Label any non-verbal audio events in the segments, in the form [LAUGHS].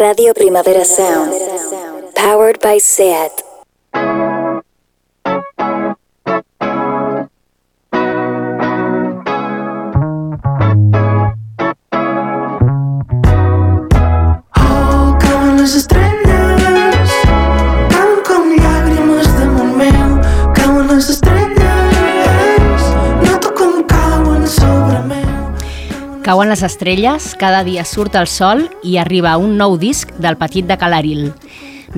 Radio Primavera Sound. Powered by SEAT. Cauen les estrelles, cada dia surt el sol i arriba un nou disc del Petit de Calaril.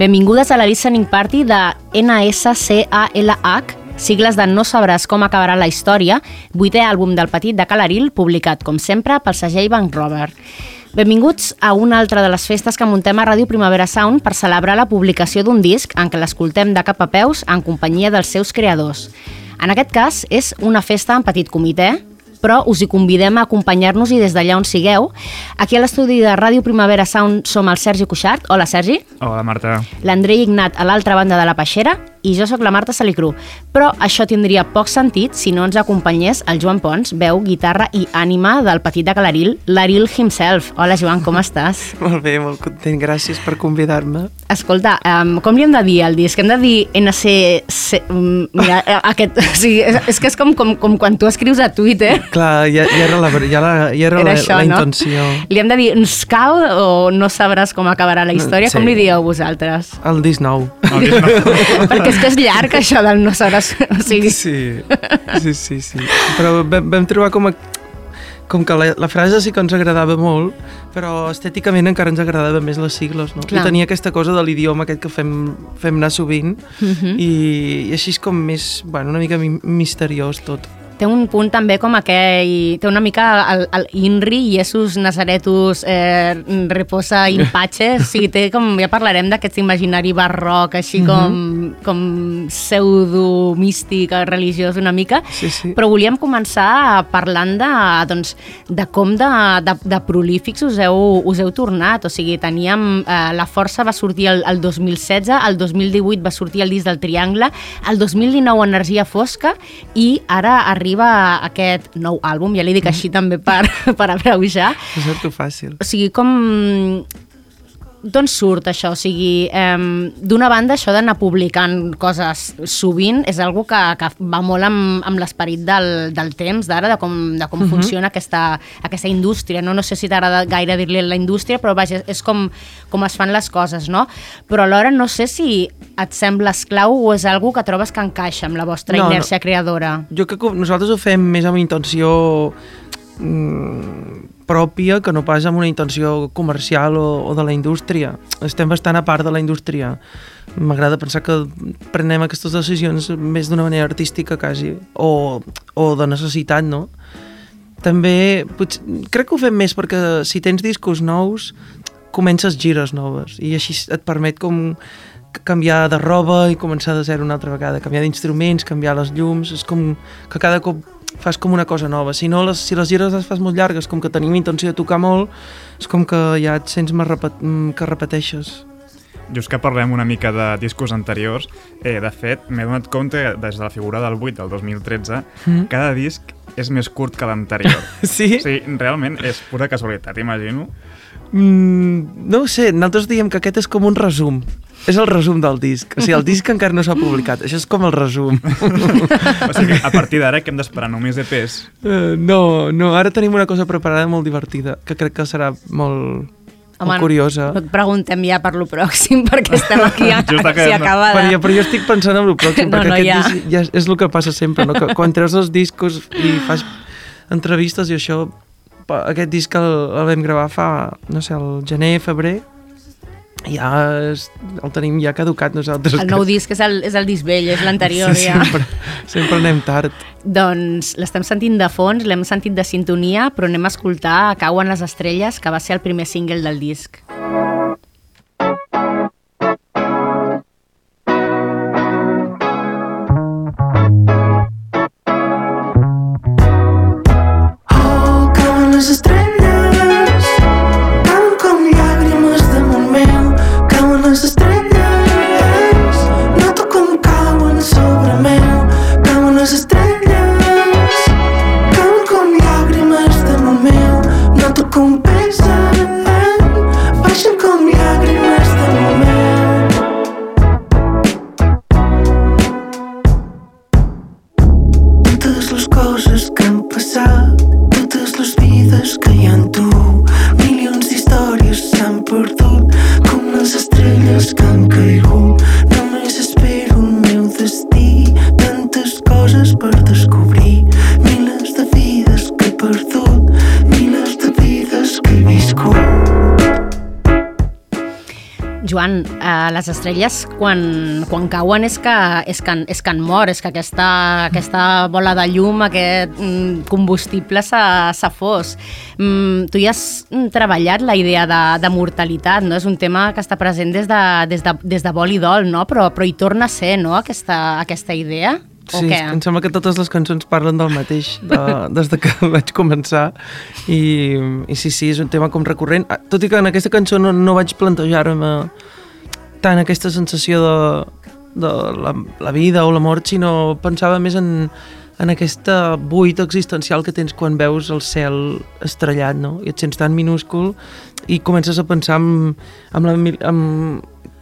Benvingudes a la listening party de NSCALH, sigles de No sabràs com acabarà la història, vuitè àlbum del Petit de Calaril, publicat, com sempre, pel segell Bank Robert. Benvinguts a una altra de les festes que muntem a Ràdio Primavera Sound per celebrar la publicació d'un disc en què l'escoltem de cap a peus en companyia dels seus creadors. En aquest cas, és una festa en petit comitè, però us hi convidem a acompanyar-nos-hi des d'allà on sigueu. Aquí a l'estudi de Ràdio Primavera Sound som el Sergi Cuixart. Hola, Sergi. Hola, Marta. L'Andrei Ignat a l'altra banda de la peixera i jo sóc la Marta Salicru. Però això tindria poc sentit si no ens acompanyés el Joan Pons, veu, guitarra i ànima del Petit de Calaril, l'Aril himself. Hola, Joan, com estàs? [LAUGHS] Molt bé, molt content, gràcies per convidar-me. Escolta, um, com li hem de dir al disc? Hem de dir NC... C, um, mira, eh, aquest, o sigui, és, és que és com, com, com quan tu escrius a Twitter. Clar, ja, ja era la, ja la, ja era Era la, això, la no? intenció. Li hem de dir ens cal o no sabràs com acabarà la història? Sí. Com li dieu vosaltres? El disc nou. [LAUGHS] Perquè és que és llarg [LAUGHS] això del no sabràs... O sigui, Sí, sí, sí, sí. Però vam, vam trobar com a, com que la, la frase sí que ens agradava molt, però estèticament encara ens agradava més les sigles, no? Clar. I tenia aquesta cosa de l'idioma aquest que fem, fem anar sovint, Mhm. i, i així és com més, bueno, una mica mi- misteriós tot. Té un punt també com aquell... Té una mica el, el Inri, Iesus Nazaretus, eh, Reposa [LAUGHS] in Pace, o sigui, té com... Ja parlarem d'aquest imaginari barroc, així com, com pseudo-místic, religiós una mica, Sí, sí. però volíem començar parlant de, doncs, de com de, de, de prolífics us heu, us heu tornat. O sigui, teníem... Eh, la Força va sortir el, el 2016, el 2018 va sortir el disc del Triangle, el 2019 Energia Fosca i ara arriba aquest nou àlbum, ja li dic així també per, [LAUGHS] per abreujar. És tu fàcil. O sigui, com... D'on surt això? O sigui, eh, d'una banda, això d'anar publicant coses sovint és algo que, que va molt amb, amb l'esperit del, del temps d'ara, de com, de com funciona aquesta, aquesta indústria. No, no sé si t'agrada gaire dir-li la indústria, però vaja, és com, com es fan les coses, no? Però alhora no sé si et sembla esclau o és algo que trobes que encaixa amb la vostra No, no. inèrcia creadora. Jo crec que nosaltres ho fem més amb intenció pròpia que no pas amb una intenció comercial o, o de la indústria. Estem bastant a part de la indústria. M'agrada pensar que prenem aquestes decisions més d'una manera artística quasi, o, o de necessitat, no? També, potser, crec que ho fem més perquè si tens discos nous, comences gires noves i així et permet com canviar de roba i començar de zero una altra vegada, canviar d'instruments, canviar les llums, és com que cada cop fas com una cosa nova. Si no, les, si les gires les fas molt llargues, com que tenim intenció de tocar molt, és com que ja et sents més repet, mm, que repeteixes. Just que parlem una mica de discos anteriors, eh, de fet, m'he donat compte des de la figura del 8 del 2013, Mm. cada disc és més curt que l'anterior. [LAUGHS] Sí? o sigui, realment és pura casualitat, imagino. Mm, no ho sé, nosaltres diem que aquest és com un resum. És el resum del disc. O sigui, el disc encara no s'ha publicat. Això és com el resum. O sigui, a partir d'ara que hem d'esperar només E EPs. Uh, no, no, ara tenim una cosa preparada molt divertida, que crec que serà molt, molt curiosa. no et preguntem ja per lo pròxim, perquè estem aquí [LAUGHS] a, Just si acabem. acaba Però, de... jo, però jo estic pensant en el pròxim, No, perquè no, aquest ja. disc ja és el que passa sempre, no? que quan treus els discos i fas entrevistes i això, aquest disc el, el vam gravar fa, no sé, el gener, febrer, ja és, el tenim ja caducat nosaltres. El nou disc és el, és el disc vell, és l'anterior sí, ja. sempre, sempre anem tard. Doncs l'estem sentint de fons, l'hem sentit de sintonia, però anem a escoltar Cauen les estrelles, que va ser el primer single del disc. Oh, les estrelles quan, quan cauen és que, és, que, és que han mort, és que aquesta, aquesta bola de llum, aquest mm, combustible s'ha fos. Mm, tu ja has treballat la idea de, de mortalitat, no? És un tema que està present des de, des de, des de vol i dol, no? Però, però hi torna a ser, no?, aquesta, aquesta idea. O Sí, què? em sembla que totes les cançons parlen del mateix de, [LAUGHS] des de que [LAUGHS] vaig començar i, i sí, sí, és un tema com recurrent Ah, tot i que en aquesta cançó no, no vaig plantejar-me tant aquesta sensació de, de la, la vida o la mort, sinó pensava més en, en aquesta buit existencial que tens quan veus el cel estrellat, no? I et sents tan minúscul i comences a pensar en, en, la, en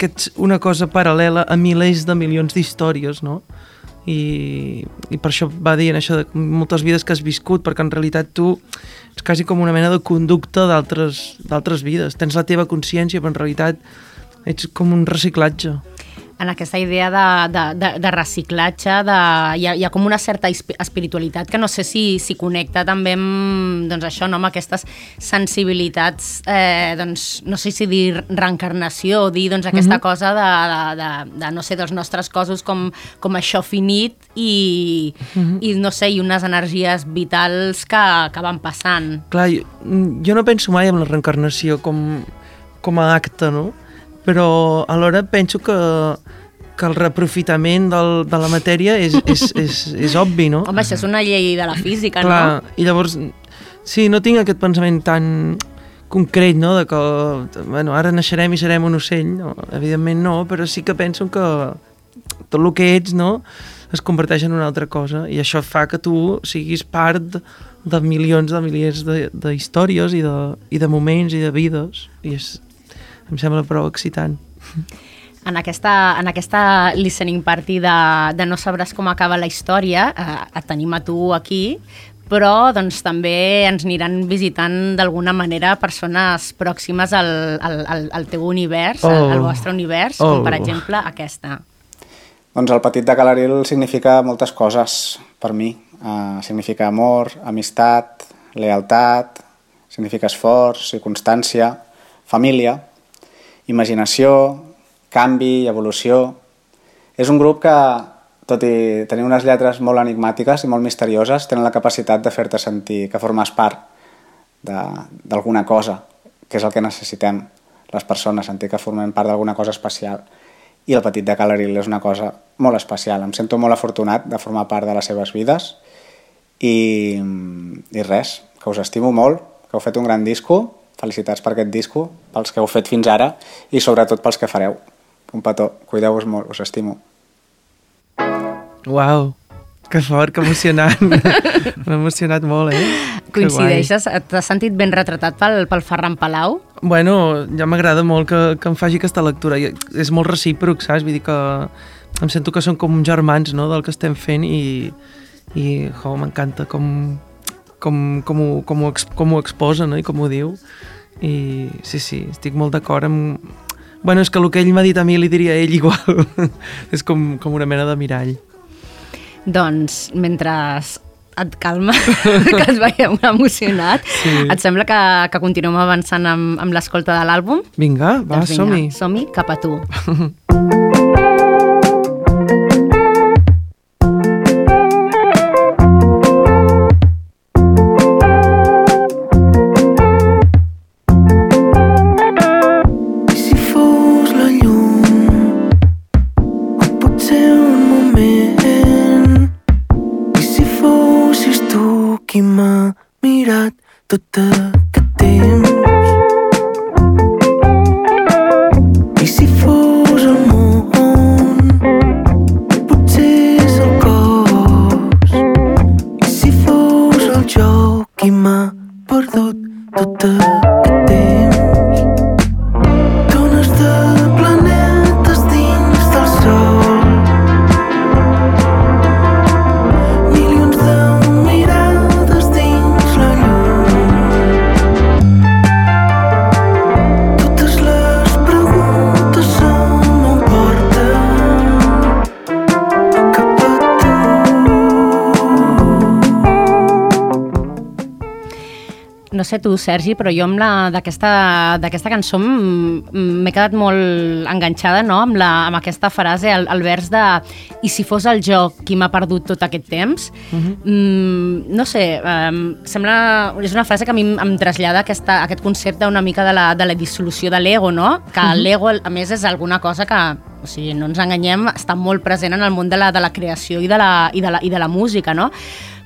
que ets una cosa paral·lela a milers de milions d'històries, no? I, i per això va dient això de moltes vides que has viscut, perquè en realitat tu ets quasi com una mena de conducta d'altres vides. Tens la teva consciència, però en realitat ets com un reciclatge. en aquesta idea de, de, de, de reciclatge, de, hi, ha, hi ha com una certa espi- espiritualitat que no sé si, si connecta també amb, doncs això, no, amb aquestes sensibilitats, eh, doncs, no sé si dir reencarnació o dir doncs, aquesta cosa de, de, de, de, no sé, dels nostres cossos com, com això finit i, i, no sé, i unes energies vitals que, que van passant. Clar, jo, jo no penso mai en la reencarnació com, com a acte, no? Però alhora penso que, que el reprofitament del, de la matèria és, és, és, és obvi, no? Home, això és una llei de la física, Clar, no? i llavors, sí, no tinc aquest pensament tan concret, no?, de que, bueno, ara naixerem i serem un ocell, no? evidentment no, però sí que penso que tot el que ets, no?, es converteix en una altra cosa, i això fa que tu siguis part de milions de miliers de, de històries i de, i de moments i de vides, i és, em sembla prou excitant. En aquesta, en aquesta listening party de, de No sabràs com acaba la història, eh, et tenim a tu aquí, però doncs, també ens aniran visitant d'alguna manera persones pròximes al, al, al, al teu univers, al, Oh. al vostre univers, Oh. com per exemple aquesta. Doncs el petit de Calaril significa moltes coses per mi. Uh, significa amor, amistat, lealtat, significa esforç i constància, família, imaginació, canvi, evolució... És un grup que, tot i tenir unes lletres molt enigmàtiques i molt misterioses, tenen la capacitat de fer-te sentir que formes part d'alguna cosa, que és el que necessitem les persones, sentir que formem part d'alguna cosa especial. I el petit de Calaril és una cosa molt especial. Em sento molt afortunat de formar part de les seves vides i, i res, que us estimo molt, que heu fet un gran disco, felicitats per aquest disco, pels que heu fet fins ara i sobretot pels que fareu. Un petó, cuideu-vos molt, us estimo. Uau, que fort, que emocionant. [LAUGHS] M'ha emocionat molt, eh? Coincideixes? T'has sentit ben retratat pel, pel Ferran Palau? Bueno, ja m'agrada molt que, que em faci aquesta lectura. I és molt recíproc, saps? Vull dir que em sento que són com germans no? del que estem fent i, i jo, m'encanta com, com, com, ho, com, ho, com ho exposa no? i com ho diu. I sí, sí, estic molt d'acord amb... Bueno, és que el que ell m'ha dit a mi li diria a ell igual. [LAUGHS] és com, com una mena de mirall. Doncs, mentre et calma, [LAUGHS] que et veiem emocionat, Sí. et sembla que, que continuem avançant amb, amb l'escolta de l'àlbum? Vinga, va, Doncs som-hi. Som-hi, cap a tu. [LAUGHS] tu qui m'ha mirat tot tu, Sergi, però jo amb la d'aquesta cançó m'he quedat molt enganxada no? amb, la, amb aquesta frase, el, el vers de i si fos el jo qui m'ha perdut tot aquest temps, mm, no sé, um, sembla, és una frase que a mi em, trasllada aquesta, aquest concepte una mica de la, de la dissolució de l'ego, no? Que l'ego, a més, és alguna cosa que, o sigui, no ens enganyem, està molt present en el món de la, de la creació i de la, i de la, i de la música, no?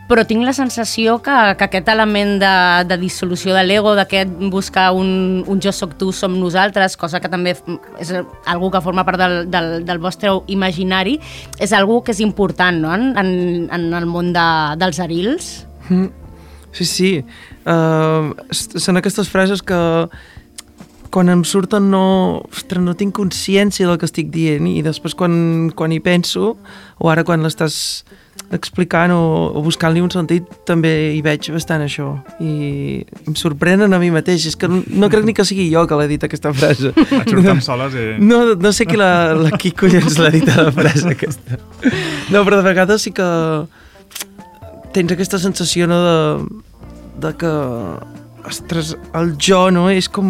Però tinc la sensació que, que aquest element de, de dissolució de l'ego, d'aquest buscar un, un jo soc tu, som nosaltres, cosa que també és algú que forma part del, del, del vostre imaginari, és algú que és important no? en, en, en el món de, dels arils. Sí, sí. Uh, són aquestes frases que quan em surten no, ostres, no tinc consciència del que estic dient i després quan, quan hi penso o ara quan l'estàs explicant o, o buscant-li un sentit també hi veig bastant això. I em sorprenen a mi mateix. És que no, no crec ni que sigui jo que l'he dit aquesta frase. Et surten soles i... no, no sé qui la, la qui collons l'ha dit a la frase aquesta. No, però de vegades sí que tens aquesta sensació no, de, de que ostres, el jo no, és com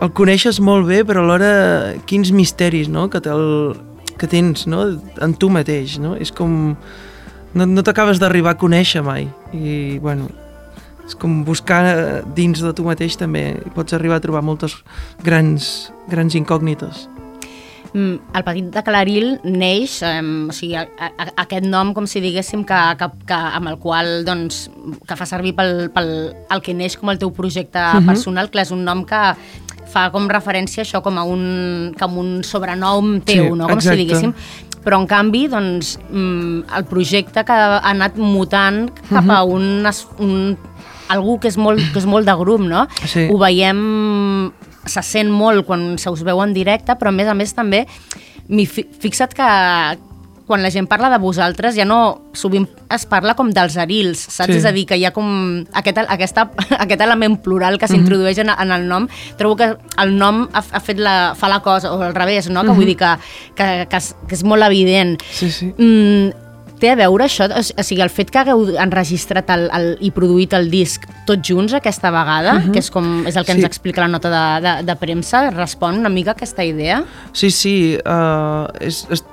el coneixes molt bé però alhora quins misteris no, que, el, que tens no, en tu mateix no? és com no, no t'acabes d'arribar a conèixer mai i bueno és com buscar eh, dins de tu mateix també i pots arribar a trobar moltes grans, grans incògnites Mm, El petit de Claril neix, eh, o sigui, a, a, aquest nom, com si diguéssim, que, que, que, amb el qual doncs, que fa servir pel, pel el que neix com el teu projecte uh -huh. personal, que és un nom que fa com referència a això com a un, com un sobrenom teu, Sí, no? com exacte. si diguéssim. Però, en canvi, doncs, mm, el projecte que ha anat mutant cap a un, un algú que és molt, que és molt de grup, no? Sí. Ho veiem, se sent molt quan se us veu en directe, però a més a més també, fi- fixa't que quan la gent parla de vosaltres ja no, sovint es parla com dels arils, saps? Sí. És a dir, que hi ha com aquest, aquesta, [LAUGHS] aquest element plural que s'introdueix en, en el nom. Trobo que el nom ha, ha fet la, fa la cosa, o al revés, no? Que vull dir que, que, que, és, que és molt evident. Sí, sí. Mm, té a veure això? O sigui, el fet que hagueu enregistrat el, el, i produït el disc tots junts aquesta vegada, que és, com, és el que ens Sí. explica la nota de, de, de premsa, respon una mica a aquesta idea? Sí, sí, uh, és, és,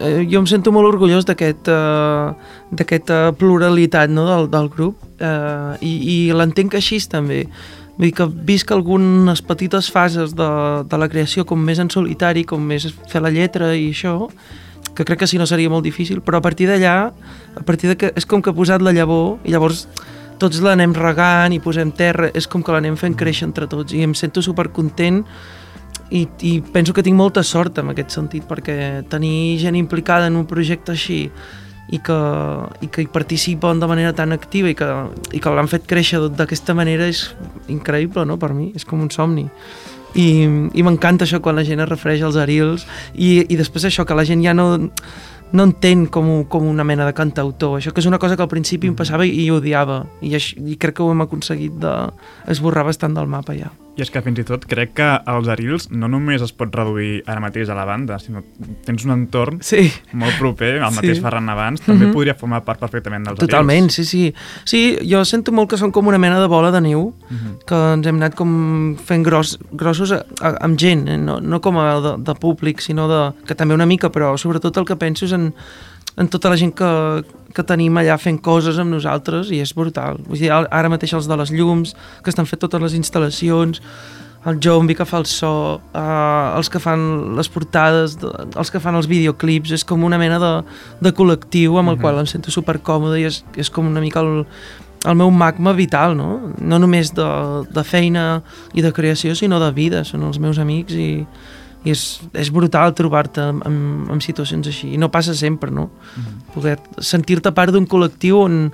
eh, jo em sento molt orgullós d'aquest, uh, d'aquesta pluralitat no, del, del grup uh, i, i l'entenc així també. Vull dir que visc algunes petites fases de, de la creació com més en solitari, com més fer la lletra i això, que crec que si no seria molt difícil, però a partir d'allà, a partir de que és com que ha posat la llavor i llavors tots l'anem regant i posem terra, és com que l'anem fent créixer entre tots i em sento supercontent i, i penso que tinc molta sort en aquest sentit perquè tenir gent implicada en un projecte així i que, i que hi participen de manera tan activa i que, i que l'han fet créixer d'aquesta manera és increïble no, per mi, és com un somni i, i m'encanta això quan la gent es refereix als arils i, i després això, que la gent ja no, no entén com, com una mena de cantautor. Això que és una cosa que al principi em passava i, i odiava. I, aix- i crec que ho hem aconseguit d'esborrar bastant del mapa ja I és que fins i tot crec que els arils no només es pot reduir ara mateix a la banda, sinó tens un entorn sí, molt proper, el Sí. mateix Ferran abans, també podria formar part perfectament dels Totalment, arils. sí, sí. Sí, jo sento molt que són com una mena de bola de neu, que ens hem anat com fent gros, grossos a, a, amb gent, eh? no, no com a de, de públic, sinó de, que també una mica, però sobretot el que penso és en, en tota la gent que, que tenim allà fent coses amb nosaltres i és brutal. Vull dir, ara mateix els de les llums, que estan fent totes les instal·lacions, el Jombi que fa el so, uh, els que fan les portades, de, els que fan els videoclips, és com una mena de, de col·lectiu amb el qual em sento supercòmode i és, és com una mica el, el meu magma vital, no? No només de, de feina i de creació, sinó de vida, són els meus amics i, i és, és brutal trobar-te en, en, situacions així, i no passa sempre, no? Poder sentir-te part d'un col·lectiu on,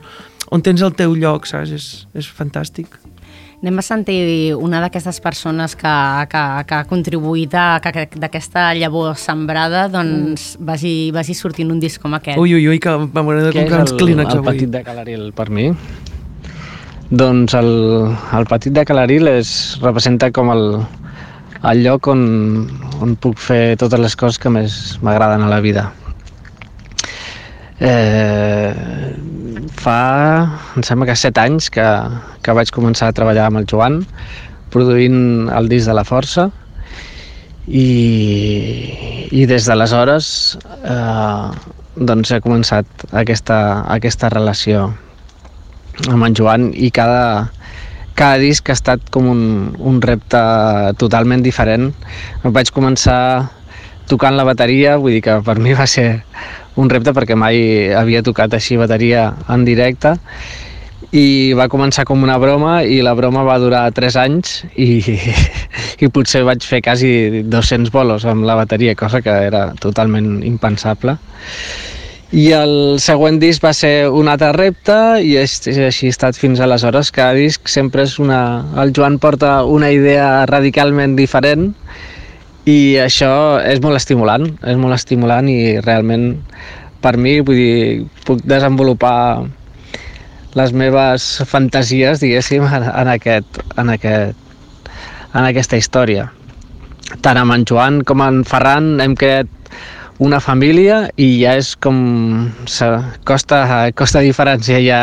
on tens el teu lloc, saps? És, és fantàstic. Anem a sentir una d'aquestes persones que, que, que ha contribuït a que que d'aquesta llavor sembrada doncs vagi, vagi sortint un disc com aquest. Ui, ui, ui, que m'hauré de comprar uns el, clínex el avui. petit de Calaril per mi? Doncs el, el petit de Calaril és, representa com el, el lloc on, on puc fer totes les coses que més m'agraden a la vida. Eh, fa, em sembla que 7 anys que, que vaig començar a treballar amb el Joan, produint el disc de la força, i, i des d'aleshores eh, doncs he començat aquesta, aquesta relació amb en Joan i cada, cada disc ha estat com un, un repte totalment diferent. Vaig començar tocant la bateria, vull dir que per mi va ser un repte perquè mai havia tocat així bateria en directe i va començar com una broma i la broma va durar 3 anys i, [LAUGHS] i potser vaig fer quasi 200 bolos amb la bateria, cosa que era totalment impensable. I el següent disc va ser un altre repte i així ha estat fins aleshores. Cada disc sempre és una... El Joan porta una idea radicalment diferent i això és molt estimulant, és molt estimulant i realment per mi, vull dir, puc desenvolupar les meves fantasies, diguéssim, en, en, aquest, en, aquest, en aquesta història. Tant amb en Joan com en Ferran hem creat una família i ja és com... Costa, costa diferenciar ja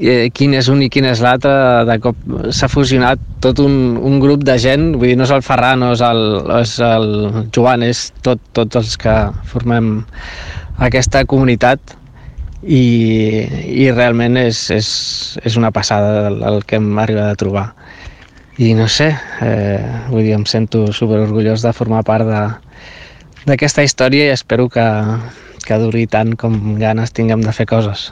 eh, quin és un i quin és l'altre, de cop s'ha fusionat tot un, un grup de gent, vull dir, no és el Ferran, no és el, és el Joan, és tot, tots els que formem aquesta comunitat. I, i realment és, és, és una passada el, el que hem arribat a trobar. I no sé, eh, vull dir, em sento super orgullós de formar part d'aquesta història i espero que, que duri tant com ganes tinguem de fer coses.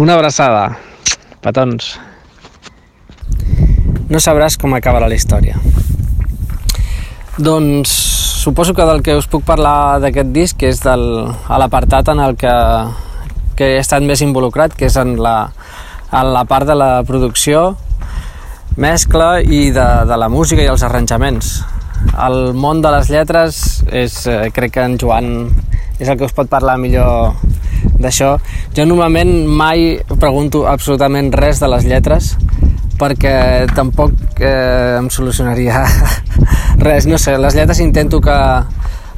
Una abraçada. Petons. No sabràs com acabarà la història. Doncs suposo que del que us puc parlar d'aquest disc és del, a l'apartat en el que, que he estat més involucrat, que és en la, en la part de la producció, mescla i de, de la música i els arranjaments. El món de les lletres és, eh, crec que en Joan és el que us pot parlar millor d'això. Jo normalment mai pregunto absolutament res de les lletres perquè tampoc eh, em solucionaria [LAUGHS] res, no sé, les lletres intento que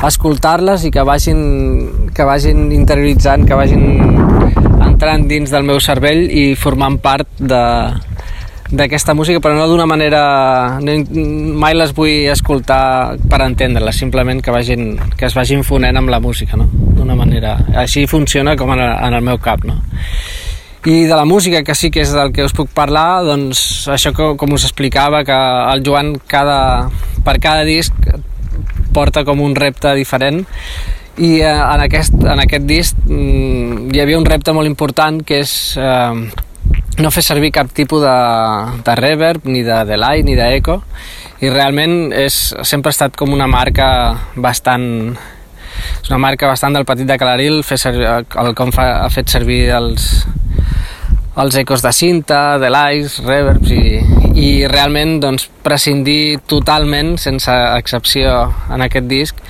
escoltar-les i que vagin, que vagin interioritzant, que vagin entrant dins del meu cervell i formant part de, d'aquesta música, però no d'una manera... No, mai les vull escoltar per entendre-les, simplement que, vagin, que es vagin fonent amb la música, no? D'una manera... Així funciona com en, en el meu cap, no? I de la música, que sí que és del que us puc parlar, doncs això com, com us explicava, que el Joan cada, per cada disc porta com un repte diferent i eh, en, aquest, en aquest disc mm, hi havia un repte molt important que és eh, no fer servir cap tipus de, de reverb, ni de delay, ni d'eco i realment és, sempre ha estat com una marca bastant és una marca bastant del petit de Calaril fer servir, el com fa, ha fet servir els, els ecos de cinta, de lights, reverbs i, i realment doncs, prescindir totalment, sense excepció en aquest disc,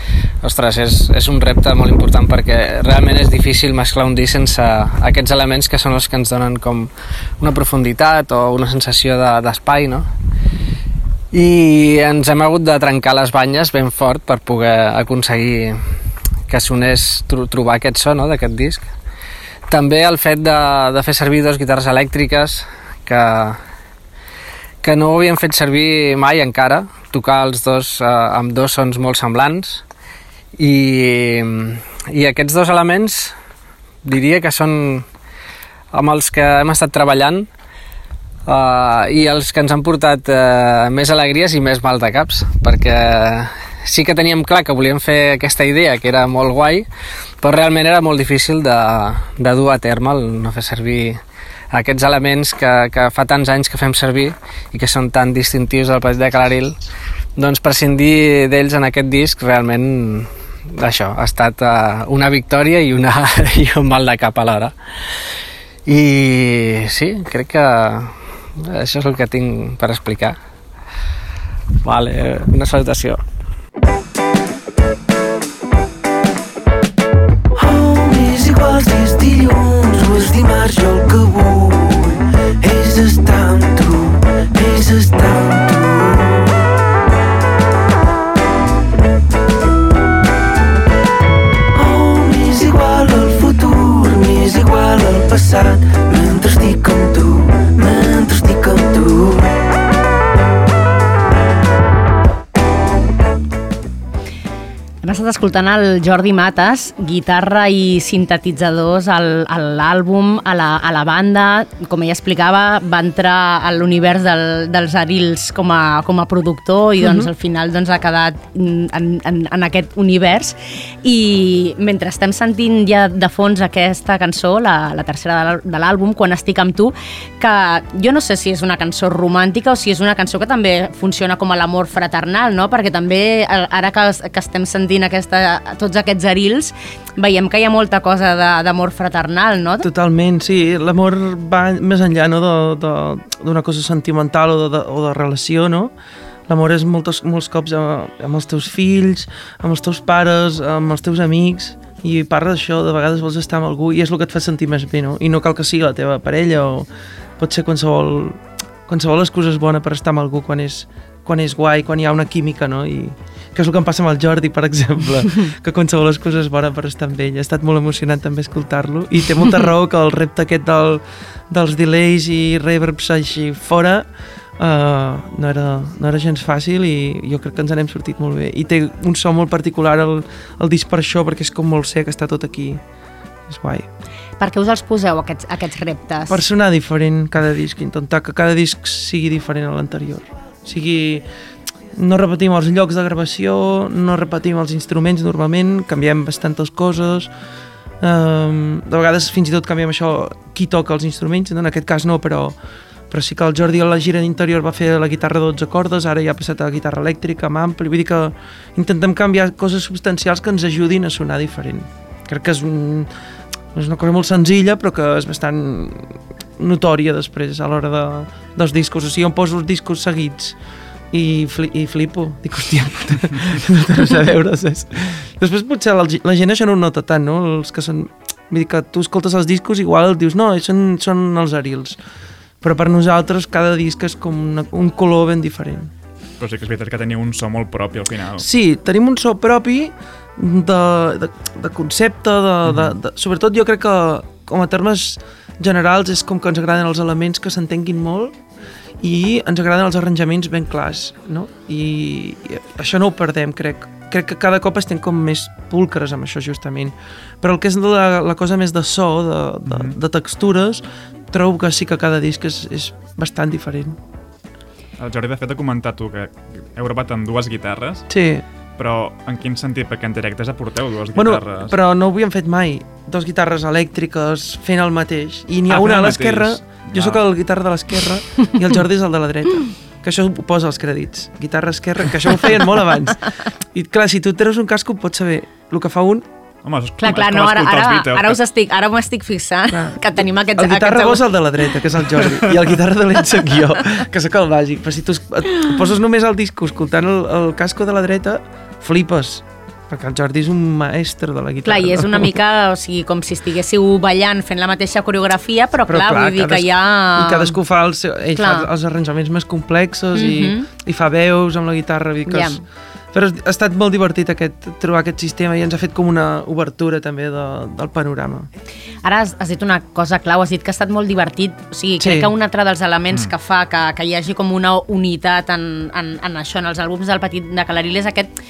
ostres, és, és un repte molt important perquè realment és difícil mesclar un disc sense aquests elements que són els que ens donen com una profunditat o una sensació d'espai, de, no? I ens hem hagut de trencar les banyes ben fort per poder aconseguir que sonés trobar aquest so no, d'aquest disc també el fet de, de fer servir dues guitarres elèctriques que, que no ho havien fet servir mai encara, tocar els dos eh, amb dos sons molt semblants. I, i aquests dos elements diria que són amb els que hem estat treballant uh, i els que ens han portat uh, més alegries i més mal de caps perquè sí que teníem clar que volíem fer aquesta idea, que era molt guai, però realment era molt difícil de, de dur a terme el no fer servir aquests elements que, que fa tants anys que fem servir i que són tan distintius del Petit de Calaril, doncs prescindir d'ells en aquest disc realment això, ha estat uh, una victòria i, una, [LAUGHS] i un mal de cap alhora. I sí, crec que això és el que tinc per explicar. Vale, una salutació. els dies dilluns o els dimarts jo el estat escoltant el Jordi Mates, guitarra i sintetitzadors al- a l'àlbum, a, la, a la banda. Com ella explicava, va entrar a l'univers del, dels Arils com a, com a productor i doncs, al final doncs, ha quedat en, en, en aquest univers. I mentre estem sentint ja de fons aquesta cançó, la, la tercera de l'àlbum, Quan estic amb tu, que jo no sé si és una cançó romàntica o si és una cançó que també funciona com a l'amor fraternal, no? perquè també ara que, que estem sentint aquesta, tots aquests arils, veiem que hi ha molta cosa d'amor fraternal, no? Totalment, sí. L'amor va més enllà no, d'una cosa sentimental o de, o de relació, no? L'amor és moltes, molts cops amb els teus fills, amb els teus pares, amb els teus amics, i parla d'això, de vegades vols estar amb algú i és el que et fa sentir més bé, no? I no cal que sigui la teva parella o pot ser qualsevol, qualsevol excusa és bona per estar amb algú quan és, quan és guai, quan hi ha una química, no? I que és el que em passa amb el Jordi, per exemple, [LAUGHS] que qualsevol excusa és bona per estar amb ell. Ha estat molt emocionant també escoltar-lo i té molta [LAUGHS] raó que el repte aquest del, dels delays i reverbs així fora uh, no, era, no era gens fàcil i jo crec que ens n'hem sortit molt bé. I té un so molt particular el, el disc per això, perquè és com molt sec, està tot aquí. És guai. Per què us els poseu, aquests, aquests reptes? Per sonar diferent cada disc, intentar que cada disc sigui diferent a l'anterior. O sigui, no repetim els llocs de gravació, no repetim els instruments normalment, canviem bastantes coses, um, de vegades fins i tot canviem això, qui toca els instruments, no? en aquest cas no, però, però sí que el Jordi a la gira interior va fer la guitarra de 12 cordes, ara ja ha passat a la guitarra elèctrica, amb ampli, vull dir que intentem canviar coses substancials que ens ajudin a sonar diferent. Crec que és, un, és una cosa molt senzilla, però que és bastant notòria després a l'hora de, dels discos. O sigui, em poso els discos seguits i, fli, i flipo. Dic, hòstia, no té res a veure, saps? Després potser la, la gent això no ho nota tant, no? Els que són... Vull dir que tu escoltes els discos igual dius, no, són, són els arils. Però per nosaltres cada disc és com una, un color ben diferent. Però sí que és veritat que teniu un so molt propi al final. Sí, tenim un so propi de, de, de concepte, de, de, de, sobretot jo crec que com a termes generals és com que ens agraden els elements que s'entenguin molt i ens agraden els arranjaments ben clars, no? I, i això no ho perdem, crec. Crec que cada cop estem com més pulcres amb això, justament. Però el que és la, la cosa més de so, de, de, de textures, trobo que sí que cada disc és, és bastant diferent. El Jordi, de fet, ha comentat tu que heu gravat amb dues guitarres, Sí, però en quin sentit? Perquè en directes aporteu dues Bueno, guitarres. però no ho havíem fet mai. Dos guitarres elèctriques fent el mateix. I n'hi ha Ah, una a l'esquerra, jo sóc el guitarra de l'esquerra i el Jordi és el de la dreta. Que això ho posa als crèdits. Guitarra esquerra, que això ho feien molt abans. I clar, si tu treus un casco pots saber el que fa un. Home, és, Clar, clar, no, ara, ara, Beatles, ara, que- us estic, ara m'ho estic fixant, Clar. que tenim aquests... El guitarra aquests... bo és el de la dreta, que és el Jordi, i el guitarra dolent soc jo, que sóc el bàsic. Però si tu poses només el disco escoltant el, el casco de la dreta, flipes, perquè el Jordi és un maestre de la guitarra. Clar, i és una mica, o sigui, com si estiguéssiu ballant fent la mateixa coreografia, però, clar, vull dir que hi ha... I cadascú fa, el seu, ell Clar. fa els arranjaments més complexos Mhm. i, i fa veus amb la guitarra. Vull dir que Ja. és, però ha estat molt divertit aquest, trobar aquest sistema i ens ha fet com una obertura també de, del panorama. Ara has, has dit una cosa clau, has dit que ha estat molt divertit. O sigui, Sí. crec que un altre dels elements que fa que, que hi hagi com una unitat en, en, en això, en els àlbums del Petit de Calaril, és aquest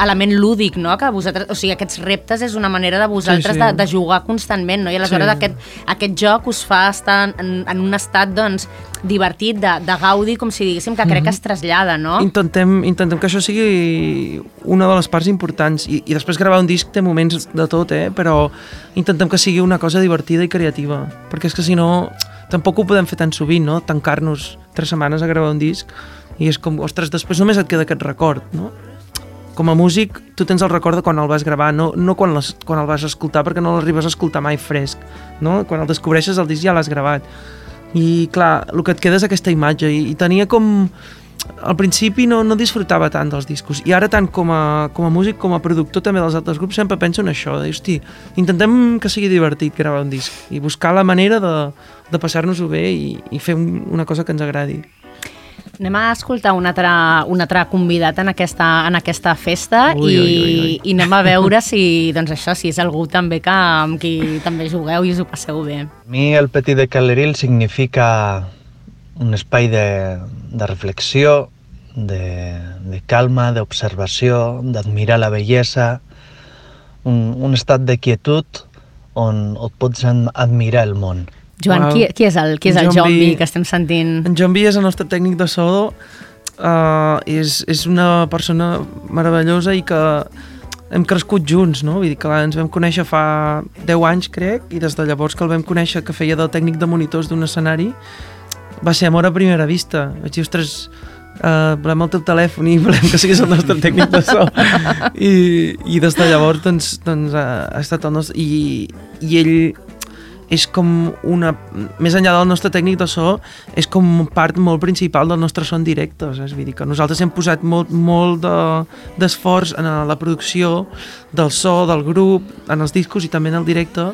element lúdic, no? Que vosaltres, o sigui, aquests reptes és una manera de vosaltres Sí, sí. De, de jugar constantment, no? I aleshores Sí. aquest, aquest joc us fa estar en, en un estat, doncs, divertit, de, de gaudi, com si diguéssim, que crec que es trasllada, no? Intentem, intentem que això sigui una de les parts importants i, i després gravar un disc té moments de tot, eh? però intentem que sigui una cosa divertida i creativa perquè és que si no tampoc ho podem fer tan sovint, no? tancar-nos tres setmanes a gravar un disc i és com, ostres, després només et queda aquest record, no? Com a músic, tu tens el record de quan el vas gravar, no, no quan, les, quan el vas escoltar, perquè no l'arribes a escoltar mai fresc, no? Quan el descobreixes, el disc ja l'has gravat. I, clar, el que et queda és aquesta imatge. I, i tenia com... Al principi no, no disfrutava tant dels discos i ara tant com a, com a músic com a productor també dels altres grups sempre penso en això de, hosti, intentem que sigui divertit gravar un disc i buscar la manera de, de passar-nos-ho bé i, i fer un, una cosa que ens agradi Anem a escoltar un altre, un altre convidat en aquesta, en aquesta festa Ui, i, ui, ui, ui. i anem a veure si, doncs això, si és algú també que, amb qui també jugueu i us ho passeu bé. A mi el Petit de Caleril significa un espai de, de reflexió, de, de calma, d'observació, d'admirar la bellesa, un, un estat de quietud on et pots ad- admirar el món. Joan, qui, qui és el, qui és el En B B. que estem sentint? En B és el nostre tècnic de so, uh, és, és una persona meravellosa i que hem crescut junts, no? Vull dir que ens vam conèixer fa 10 anys, crec, i des de llavors que el vam conèixer que feia de tècnic de monitors d'un escenari, va ser amor a primera vista. Vaig dir, ostres, uh, volem el teu telèfon i volem que siguis el nostre tècnic de so. [LAUGHS] I, i des de llavors, doncs, doncs ha, ha estat el nostre... I, I ell és com una... Més enllà del nostre tècnic de so, és com part molt principal del nostre son directe. Saps? Vull dir que nosaltres hem posat molt, molt de- d'esforç de, en la producció del so, del grup, en els discos i també en el directe,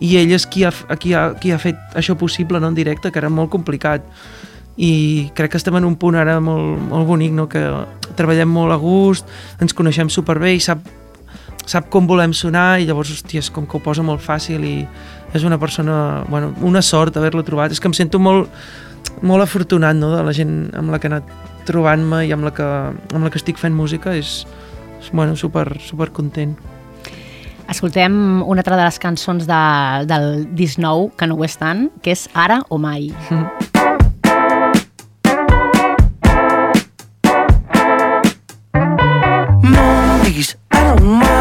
i ell és qui ha, qui ha, qui ha fet això possible no, en directe, que era molt complicat. I crec que estem en un punt ara molt, molt bonic, no? que treballem molt a gust, ens coneixem superbé i sap sap com volem sonar i llavors, hòstia, és com que ho posa molt fàcil i és una persona, bueno, una sort haver-lo trobat. És que em sento molt, molt afortunat no, de la gent amb la que he anat trobant-me i amb la, que, amb la que estic fent música. És, és bueno, super, super content. Escoltem una altra de les cançons de, del disc nou, que no ho és tant, que és Ara o Mai. No em diguis ara o mai,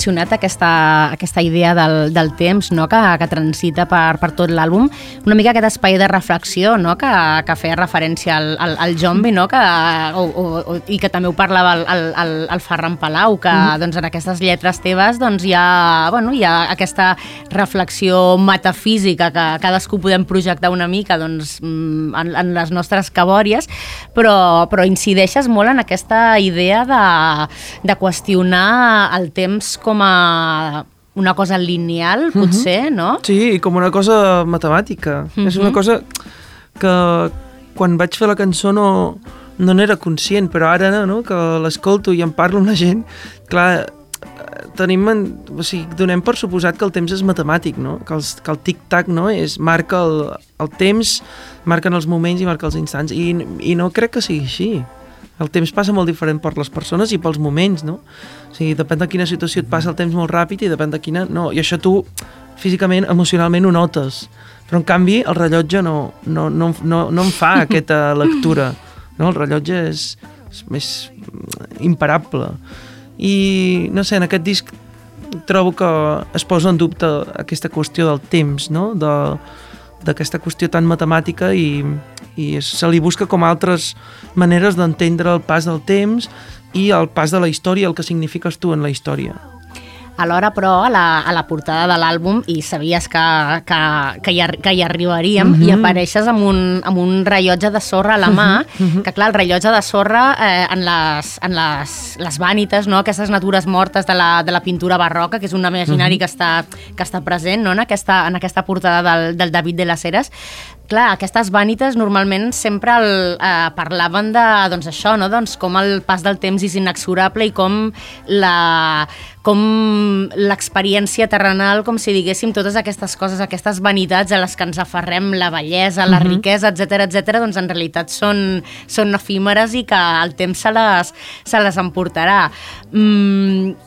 mencionat, aquesta, aquesta idea del, del temps no? que, que transita per, per tot l'àlbum, una mica aquest espai de reflexió no? que, que feia referència al, al, al Jombi no? que, o, o, i que també ho parlava el, el, el, Ferran Palau, que doncs, en aquestes lletres teves doncs, hi, ha, bueno, hi ha aquesta reflexió metafísica que cadascú podem projectar una mica doncs, mm, en, en les nostres cabòries, però, però incideixes molt en aquesta idea de, de qüestionar el temps com a una cosa lineal, potser, no? Sí, com una cosa matemàtica. Mm -hmm. És una cosa que quan vaig fer la cançó no, no n'era conscient, però ara no, que l'escolto i en parlo amb la gent, clar, tenim, en, o sigui, donem per suposat que el temps és matemàtic, no? que, els, que el tic-tac no? és, marca el, el temps, marquen els moments i marca els instants, i, i no crec que sigui així. El temps passa molt diferent per les persones i pels moments, no? O sigui, depèn de quina situació et passa el temps molt ràpid i depèn de quina... No, i això tu físicament, emocionalment ho notes. Però en canvi el rellotge no, no, no, no, no em fa [LAUGHS] aquesta lectura. No? El rellotge és, és més imparable. I, no sé, en aquest disc trobo que es posa en dubte aquesta qüestió del temps, no? De, d'aquesta qüestió tan matemàtica i, i se li busca com altres maneres d'entendre el pas del temps i el pas de la història, el que signifiques tu en la història. Alhora, però, a la, a la portada de l'àlbum, i sabies que, que, que, hi, que hi arribaríem, mm -hmm. i apareixes amb un, amb un rellotge de sorra a la mà, mm -hmm. que clar, el rellotge de sorra eh, en, les, en les, les vànites, no? aquestes natures mortes de la, de la pintura barroca, que és un imaginari mm -hmm. que, està, que està present no? en, aquesta, en aquesta portada del, del David de las Heras, clar, aquestes vànites normalment sempre el, eh, parlaven de, doncs això, no? doncs com el pas del temps és inexorable i com la com l'experiència terrenal, com si diguéssim totes aquestes coses, aquestes vanitats a les que ens aferrem, la bellesa, la riquesa, etc etc, doncs en realitat són, són efímeres i que el temps se les, se les emportarà. Mm,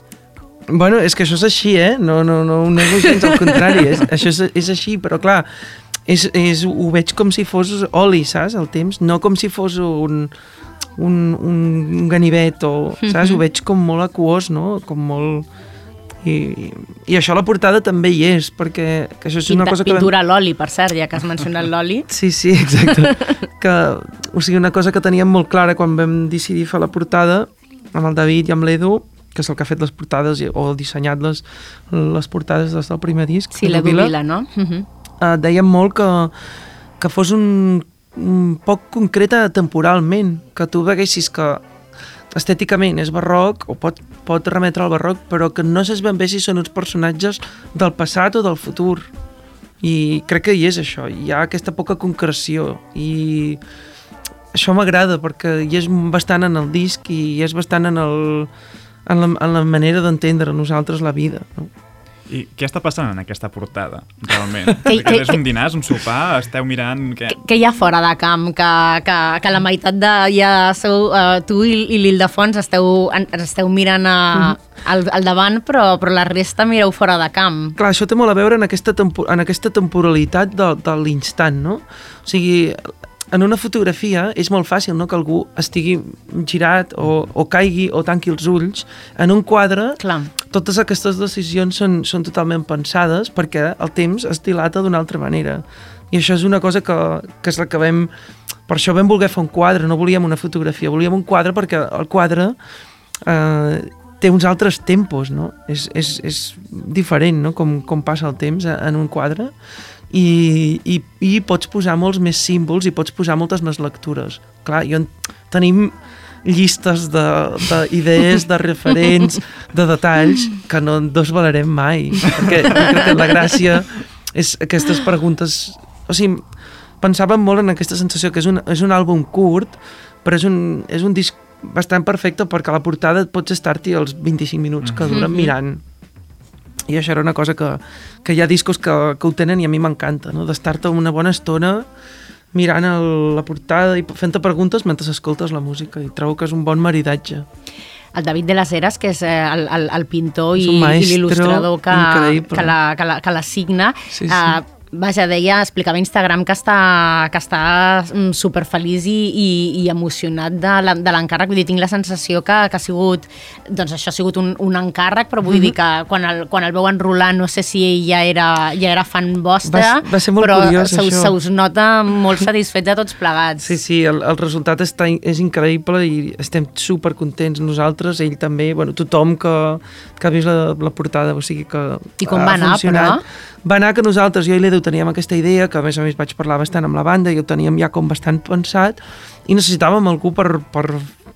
Bueno, és que això és així, eh? No, no, no ho nego gens, al contrari, és, això és, és així, però clar, és, és, ho veig com si fos oli, saps, el temps, no com si fos un, un, un ganivet o, saps, ho veig com molt aquós, no? Com molt... I, i això a la portada també hi és, perquè que això és una cosa que... vam- pintura a l'oli, per cert, ja que has mencionat l'oli. [LAUGHS] Sí, sí, exacte. que, o sigui, una cosa que teníem molt clara quan vam decidir fer la portada amb el David i amb l'Edu, que és el que ha fet les portades o dissenyat les, les portades des del primer disc. Sí, Edu la Vila, Vila, no? Uh -huh. Eh, dèiem molt que, que fos un, un poc concreta temporalment, que tu veguessis que estèticament és barroc o pot, pot remetre al barroc, però que no saps ben bé si són uns personatges del passat o del futur. I crec que hi és això, hi ha aquesta poca concreció i això m'agrada perquè hi és bastant en el disc i hi és bastant en, el, en, la, en la manera d'entendre nosaltres la vida. No? I què està passant en aquesta portada, realment? [LAUGHS] Que- que, és un dinar, és un sopar, esteu mirant... Què? Que, que hi ha fora de camp, que, que, que la meitat de ja sou, uh, tu i, i l'Ildefons esteu, esteu mirant a, al, al davant, però, però la resta mireu fora de camp. Clar, això té molt a veure en aquesta, tempo en aquesta temporalitat de, de l'instant, no? O sigui, en una fotografia és molt fàcil no? que algú estigui girat o, o caigui o tanqui els ulls. En un quadre, Clar. totes aquestes decisions són, són totalment pensades perquè el temps es dilata d'una altra manera. I això és una cosa que, que és la que vam... Per això vam voler fer un quadre, no volíem una fotografia, volíem un quadre perquè el quadre eh, té uns altres tempos, no? És, és, és diferent, no?, com, com passa el temps en un quadre i, i, i pots posar molts més símbols i pots posar moltes més lectures. Clar, jo, en- tenim llistes d'idees, de, de referents, de detalls que no desvalarem mai. Perquè crec que la gràcia és aquestes preguntes... O sigui, pensàvem molt en aquesta sensació que és un, és un àlbum curt, però és un, és un disc bastant perfecte perquè a la portada pots estar-t'hi els 25 minuts que duren mirant. I això era una cosa que, que hi ha discos que, que ho tenen i a mi m'encanta, no? d'estar-te una bona estona mirant el, la portada i fent-te preguntes mentre escoltes la música i trobo que és un bon maridatge. El David de les Heres, que és eh, el, el, el pintor És i, i l'il·lustrador que, que, la, que, la, que la signa, Sí, sí. eh, vaja, deia, explicava a Instagram que està, que està mm, superfeliç i, i, i emocionat de l'encàrrec. Vull dir, tinc la sensació que, que ha sigut, doncs això ha sigut un, un encàrrec, però vull dir que quan el, quan el veu enrolar, no sé si ell ja era, ja era fan vostre, Va- va ser molt però curiós, se, us, això. se us nota molt satisfets de tots plegats. Sí, sí, el, el resultat està, és increïble i estem super contents nosaltres, ell també, bueno, tothom que, que ha vist la, la portada, o sigui que I com va anar, funcionat. però? Va anar que nosaltres, jo i l'Edu teníem aquesta idea, que a més a més vaig parlar bastant amb la banda i ho teníem ja com bastant pensat, i necessitàvem algú per, per,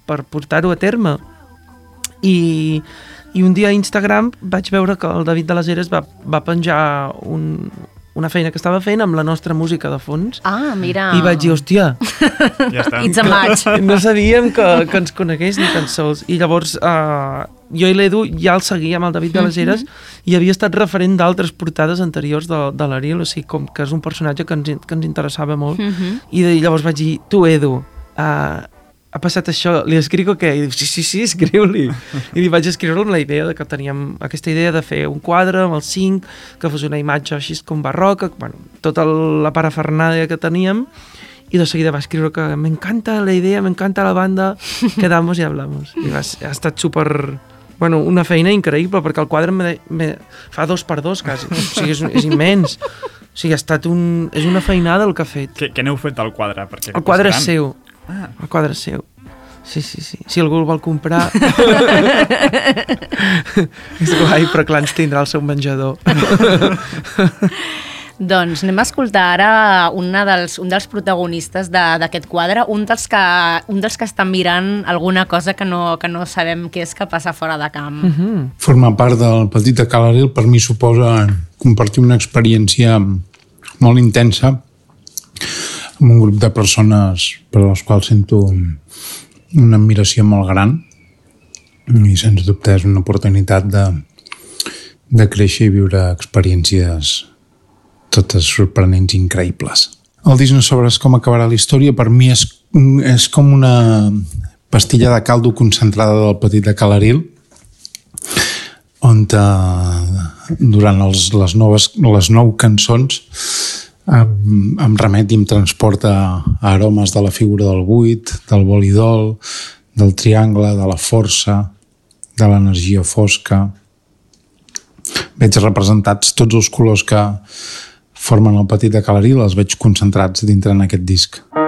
per portar-ho a terme. I, I un dia a Instagram vaig veure que el David de les Heres va, va penjar un, una feina que estava fent amb la nostra música de fons, Ah, mira. i vaig dir, hòstia, Ja està. It's a match. [LAUGHS] no sabíem que, que ens conegués ni tan sols. I llavors uh, jo i l'Edu ja el seguíem, el David de les Heres, i havia estat referent d'altres portades anteriors de, de l'Ariel, o sigui, com que és un personatge que ens, que ens interessava molt. I de, llavors vaig dir, tu Edu, uh, ha passat això, li escric o què? I diu, sí, sí, sí, escriu-li. I li vaig escriure amb la idea de que teníem aquesta idea de fer un quadre amb el 5, que fos una imatge així com barroca, bueno, tota la parafernàlia que teníem, y de seguida va escriure que me encanta la idea, me encanta la banda, quedamos y hablamos. I va, ha estat super... Bueno, una feina increïble, perquè el quadre me, me, fa dos per dos, quasi. O sigui, és, és immens. O sigui, ha estat un... És una feinada el que ha fet. Què, què n'heu fet del quadre? Perquè El quadre és gran. seu. Ah. El quadre seu. Sí, sí, sí. Si algú el vol comprar... [LAUGHS] és guai, però clar, ens tindrà el seu menjador. [LAUGHS] Doncs anem a escoltar ara una dels, un dels protagonistes de- d'aquest quadre, un dels, que, un dels que estan mirant alguna cosa que no, que no sabem què és que passa fora de camp. Mm -hmm. Formar part del Petit de Calaril per mi suposa compartir una experiència molt intensa amb un grup de persones per les quals sento una admiració molt gran i sens dubte és una oportunitat de, de créixer i viure experiències totes sorprenents i increïbles. El disc no sabràs com acabarà la història per mi és, és com una pastilla de caldo concentrada del Petit de Calaril on eh, durant els, les, noves, les nou cançons em, em remet i em transporta a aromes de la figura del buit, del bolidol, del triangle, de la força, de l'energia fosca. Veig representats tots els colors que formen el petit de Calaril, els veig concentrats dintre en aquest disc. lontano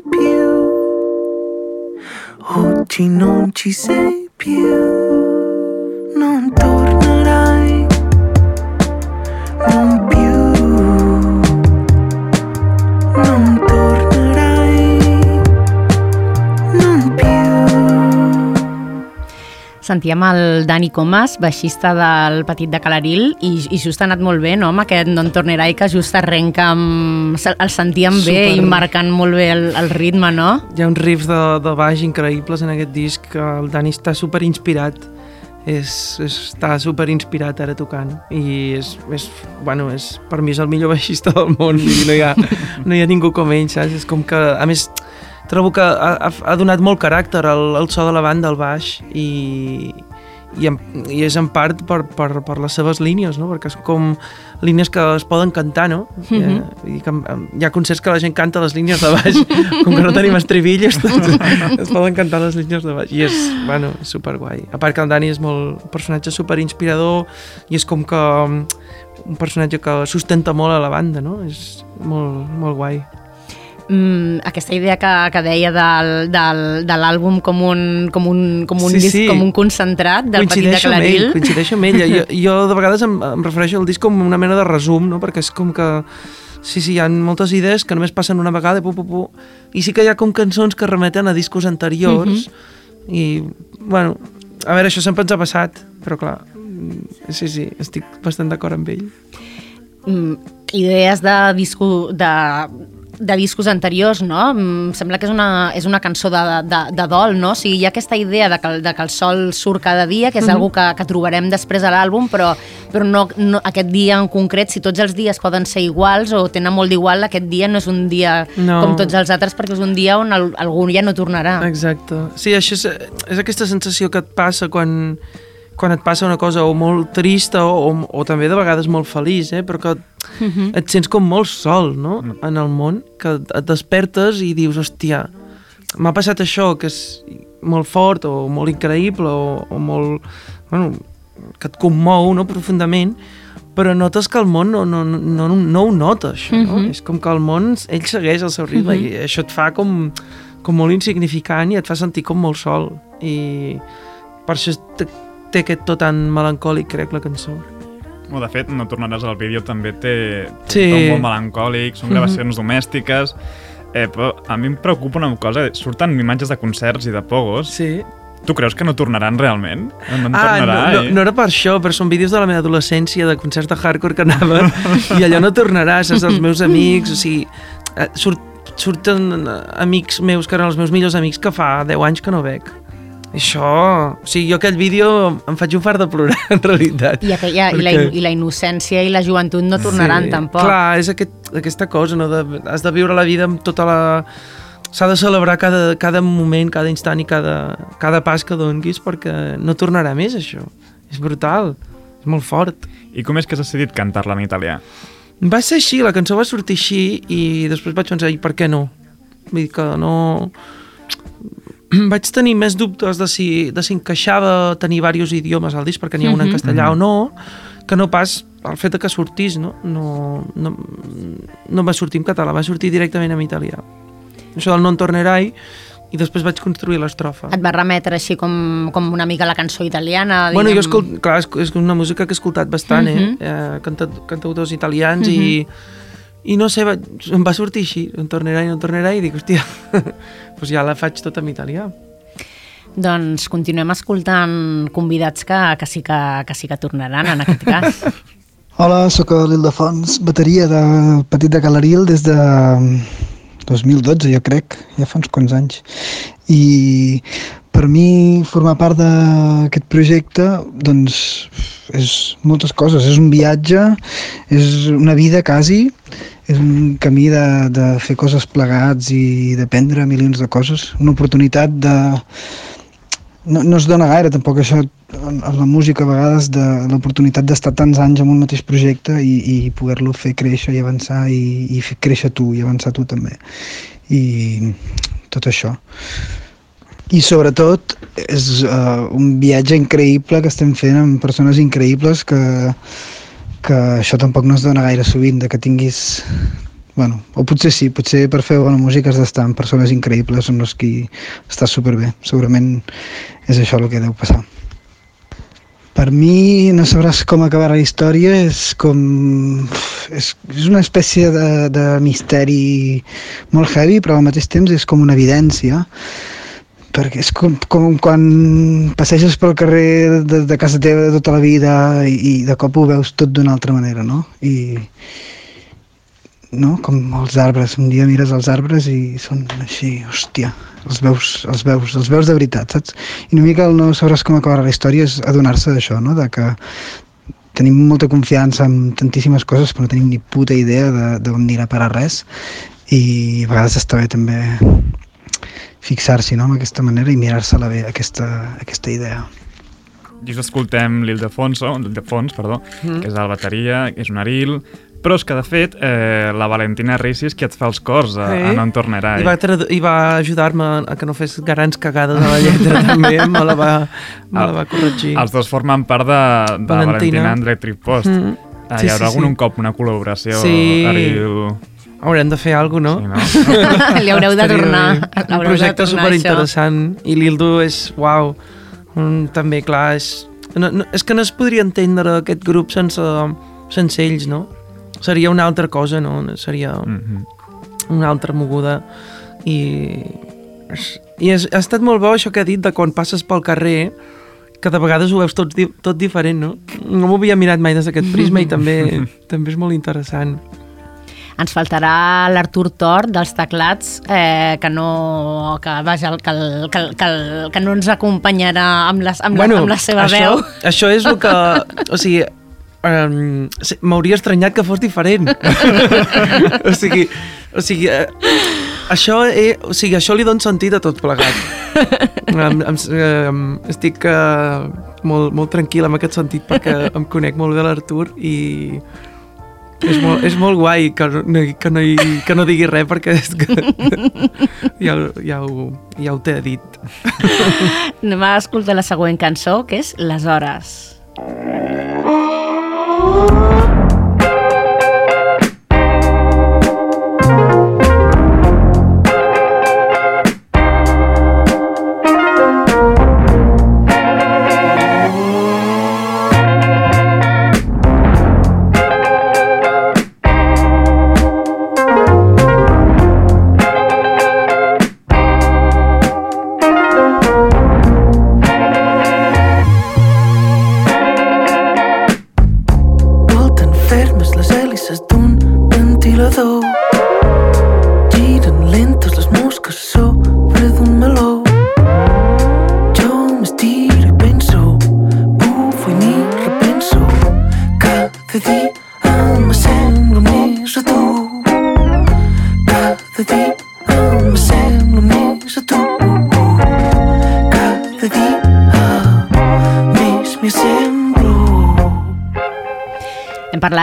sei più. Oggi non ci sei più. Non tornerai. Sentíem el Dani Comas, baixista del Petit de Calaril, i, i just ha anat molt bé, no?, amb aquest Non Tornerai, que just arrenca amb... El sentíem bé Super. i marcant molt bé el, el ritme, no? Hi ha uns riffs de, de baix increïbles en aquest disc, que el Dani està super inspirat, és, és, està super inspirat ara tocant i és, és, bueno, és, per mi és el millor baixista del món dir, no, hi ha, no hi ha ningú com ell saps? és com que, a més trobo que ha, ha, donat molt caràcter al, al so de la banda al baix i, i, en, i és en part per, per, per les seves línies, no? perquè és com línies que es poden cantar, no? Mhm. eh, vull dir que hi ha concerts que la gent canta les línies de baix, [LAUGHS] com que no tenim estribillos, doncs es poden cantar les línies de baix. I és, bueno, és superguai. A part que el Dani és molt, un personatge super inspirador i és com que um, un personatge que sustenta molt a la banda, no? És molt, molt guai. Mm, aquesta idea que, que deia del, del, de l'àlbum com un, com, un, com, un Sí, disc, sí. com un concentrat del Petit de Calaril. ell, coincideixo amb ell. [LAUGHS] Jo, jo de vegades em, em refereixo al disc com una mena de resum, no? perquè és com que sí, sí, hi ha moltes idees que només passen una vegada pu, pu, pu, i sí que hi ha com cançons que remeten a discos anteriors Mhm. i, bueno, a veure, això sempre ens ha passat, però clar, mm, sí, sí, estic bastant d'acord amb ell. mm, idees de, disco, de, de discos anteriors, no? Mm, sembla que és una, és una cançó de, de, de dol, no? O sigui, hi ha aquesta idea de que, de que el sol surt cada dia, que és mm. -hmm. que, que trobarem després a l'àlbum, però, però no, no, aquest dia en concret, si tots els dies poden ser iguals o tenen molt d'igual, aquest dia no és un dia No. com tots els altres, perquè és un dia on el, algú ja no tornarà. Exacte. Sí, això és, és aquesta sensació que et passa quan, quan et passa una cosa o molt trista o, o, o també de vegades molt feliç, eh? però que Mhm. et sents com molt sol no? en el món, que et despertes i dius, hòstia, m'ha passat això, que és molt fort o molt increïble o, o molt... Bueno, que et commou no? profundament, però notes que el món no, no, no, no, no ho nota, això, no? Mhm. És com que el món, ell segueix el seu ritme Mhm. i això et fa com, com molt insignificant i et fa sentir com molt sol. I per això té, aquest to tan melancòlic, crec, la cançó. Bueno, de fet, no tornaràs al vídeo, també té, té Sí. un to molt melancòlic, són Mhm. gravacions domèstiques, eh, però a mi em preocupa una cosa, surten imatges de concerts i de pogos. Sí. Tu creus que no tornaran realment? No en Ah, tornarà? no, no, no era per això, però són vídeos de la meva adolescència, de concerts de hardcore que anava, [LAUGHS] i allò no tornarà, saps, els meus amics, o sigui, eh, surt, surten eh, amics meus que eren els meus millors amics que fa 10 anys que no veig. Això... O sigui, jo aquell vídeo em faig un far de plorar, [LAUGHS] en realitat. I, aquella, i, la, Perquè- I la innocència i la joventut no tornaran Sí, tampoc. Clar, és aquest, aquesta cosa, no? De, has de viure la vida amb tota la... S'ha de celebrar cada, cada moment, cada instant i cada, cada pas que donguis perquè no tornarà més, això. És brutal, és molt fort. I com és que has decidit cantar-la en italià? Va ser així, la cançó va sortir així i després vaig pensar, i per què no? Vull dir que no... [CLEARS THROAT] Vaig tenir més dubtes de si, de si encaixava tenir diversos idiomes al disc, perquè n'hi ha un en Mhm. castellà o Mhm. no, que no pas el fet de que sortís, no? No, no, no va sortir en català, va sortir directament en italià. Això del non tornerai, i després vaig construir l'estrofa. Et va remetre així com, com una mica la cançó italiana? Bueno, jo diguem- escolt, clar, és, una música que he escoltat bastant, eh? Mhm. eh canta, cantautors italians i, i no sé, va, em va sortir així, en tornerai, no tornerai, i dic, hòstia, [LAUGHS] doncs ja la faig tot en italià. Doncs continuem escoltant convidats que, que, sí que, que sí que tornaran en aquest cas. [LAUGHS] Hola, sóc l'Ildefons, bateria de Petit de Calaril des de mm, 2012, jo crec, ja fa uns quants anys. I per mi formar part d'aquest projecte doncs és moltes coses, és un viatge, és una vida quasi, és un camí de, de fer coses plegats i d'aprendre milions de coses, una oportunitat de... No, no es dona gaire tampoc això en la música a vegades de l'oportunitat d'estar tants anys en un mateix projecte i, i poder-lo fer créixer i avançar i, i fer créixer tu i avançar tu també. I tot això i sobretot és uh, un viatge increïble que estem fent amb persones increïbles que, que això tampoc no es dona gaire sovint, de que tinguis bueno, o potser sí, potser per fer bona música has d'estar amb persones increïbles amb les qui estàs superbé, segurament és això el que deu passar. Per mi no sabràs com acabar la història és com és, és una espècie de, de misteri molt heavy però al mateix temps és com una evidència perquè és com, com quan passeges pel carrer de, de casa teva de tota la vida i, i de cop ho veus tot d'una altra manera, no? I, no? com els arbres, un dia mires els arbres i són així, hòstia, els veus, els veus, els veus de veritat, saps? I una mica el no sabràs com acabar la història és adonar-se d'això, no? De que tenim molta confiança en tantíssimes coses però no tenim ni puta idea d'on anirà a parar res i a vegades està bé també fixar-s'hi no, d'aquesta manera i mirar-se-la bé, aquesta, aquesta idea. Just escoltem l'Ildefonso, l'Ildefons, perdó, mm. que és el bateria, és un aril, però és que, de fet, eh, la Valentina Rissi és qui et fa els cors a, Sí. a No en tornerai. I va, tradu- i va ajudar-me a que no fes grans cagades a la lletra [LAUGHS] també, me la va, me la va corregir. Els dos formen part de, de Valentina. Valentina en Electric Post. Mm. Ah, Sí, hi haurà sí, algun sí. un cop una col·laboració Sí. Aril... Haurem de fer alguna cosa, Sí, no? [LAUGHS] Li haureu de Estaria tornar. Un projecte superinteressant. I l'Ildo és, uau, un, també, clar, és, no, no, és que no es podria entendre aquest grup sense, sense ells, no? Seria una altra cosa, no? Seria Mm -hmm. una altra moguda. I, i és, ha estat molt bo això que ha dit de quan passes pel carrer que de vegades ho veus tot, tot diferent, no? No m'ho havia mirat mai des d'aquest prisma i [LAUGHS] també, també és molt interessant. Ens faltarà l'Artur Tor dels teclats, eh, que no que, vaja, que, que, que, que no ens acompanyarà amb, les, amb, la, amb la seva això, veu. Això és el que... O sigui, um, m'hauria estranyat que fos diferent. [LAUGHS] o sigui, o sigui eh, això, eh, o sigui, això li dona sentit a tot plegat. em, em, em, estic uh, molt, molt tranquil en aquest sentit perquè em conec molt bé l'Artur i és molt, és molt guai que no, que, no, hi- que no digui res perquè és que [LAUGHS] ja, ja, ho, ja ho t'he dit. Anem a escoltar la següent cançó, que és Les Hores. Volten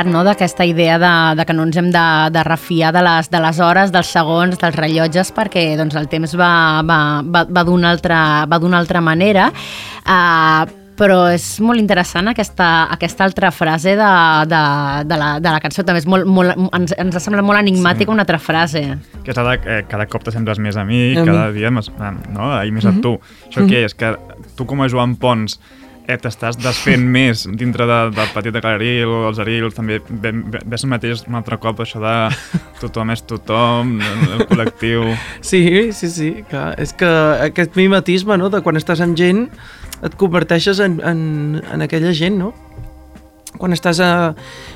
no, d'aquesta idea de, de que no ens hem de, de refiar de les, de les hores, dels segons, dels rellotges, perquè doncs, el temps va, va, va, va d'una altra, va altra manera. Uh, però és molt interessant aquesta, aquesta altra frase de, de, de, la, de la cançó. També és molt, molt, ens, ens ha semblat molt enigmàtica Sí. una altra frase. Que és la de eh, cada cop t'assembles més a mi, A cada mi. dia més, ah, no? i més a Mhm. tu. Això què és? Que tu com a Joan Pons eh, t'estàs desfent [LAUGHS] més dintre de, del petit de Calaril els Arils, també ve- ve- ves mateix un altre cop això de tothom és tothom, el col·lectiu... [LAUGHS] Sí, sí, sí, clar. És que aquest mimetisme, no?, de quan estàs amb gent, et converteixes en, en, en aquella gent, no? Quan estàs a...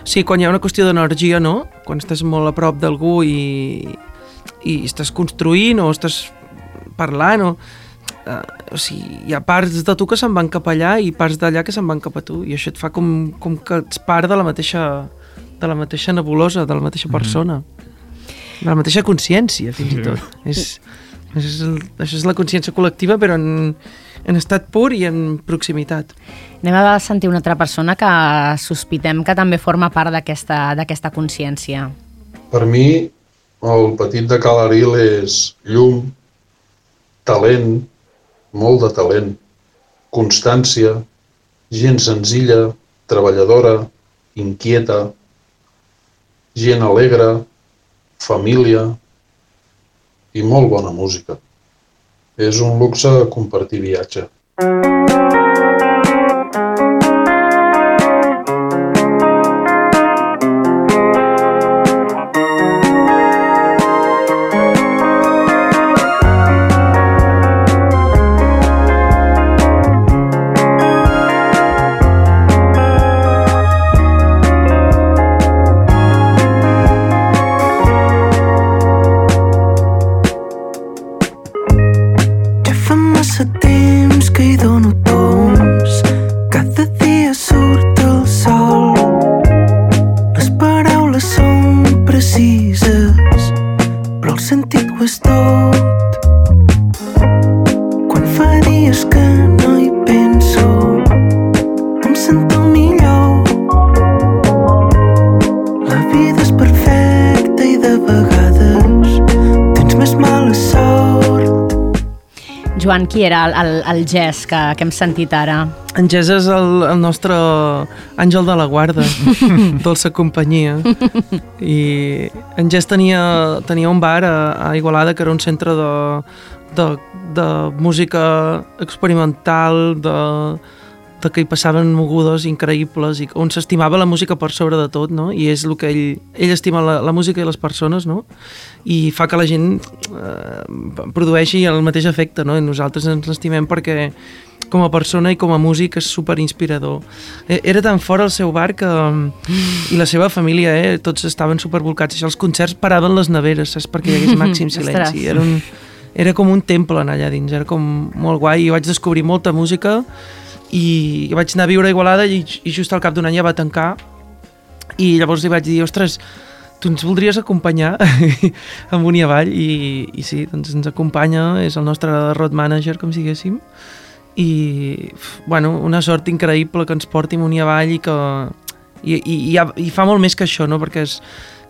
Sí, quan hi ha una qüestió d'energia, no? Quan estàs molt a prop d'algú i, i estàs construint o estàs parlant o... eh, o sigui, hi ha parts de tu que se'n van cap allà i parts d'allà que se'n van cap a tu. I això et fa com, com que ets part de la mateixa de la mateixa nebulosa, de la mateixa persona. De la mateixa consciència fins i tot. És, és, el, això és la consciència col·lectiva però en, en estat pur i en proximitat. Anem a sentir una altra persona que sospitem que també forma part d'aquesta d'aquesta consciència. Per mi, el petit de Calaril és llum, talent, molt de talent, constància, gent senzilla, treballadora, inquieta, gent alegre, família i molt bona música. És un luxe compartir viatge. Ja qui era el, el, el gest que, que hem sentit ara? En Gés és el, el nostre àngel de la guarda, [LAUGHS] dolça companyia. I en Gés tenia, tenia un bar a, a Igualada que era un centre de, de, de música experimental, de, de que hi passaven mogudes increïbles i on s'estimava la música per sobre de tot, no? I és el que ell, ell estima la, la música i les persones, no? I fa que la gent produeixi el mateix efecte, no? I nosaltres ens estimem perquè com a persona i com a músic és super inspirador. Eh, Era tan fora el seu bar que... i la seva família, eh? Tots estaven super volcats. Això, els concerts paraven les neveres, saps? Perquè hi hagués màxim [LAUGHS] silenci. Era, un, era com un temple anar allà dins, era com molt guai. I vaig descobrir molta música i vaig anar a viure a Igualada i, i just al cap d'un any ja va tancar i llavors li vaig dir, ostres, tu ens voldries acompanyar [LAUGHS] amunt i avall i, i sí, doncs ens acompanya, és el nostre road manager, com si diguéssim i, bueno, una sort increïble que ens porti amunt i avall i que i, i, i, i fa molt més que això, no? perquè és,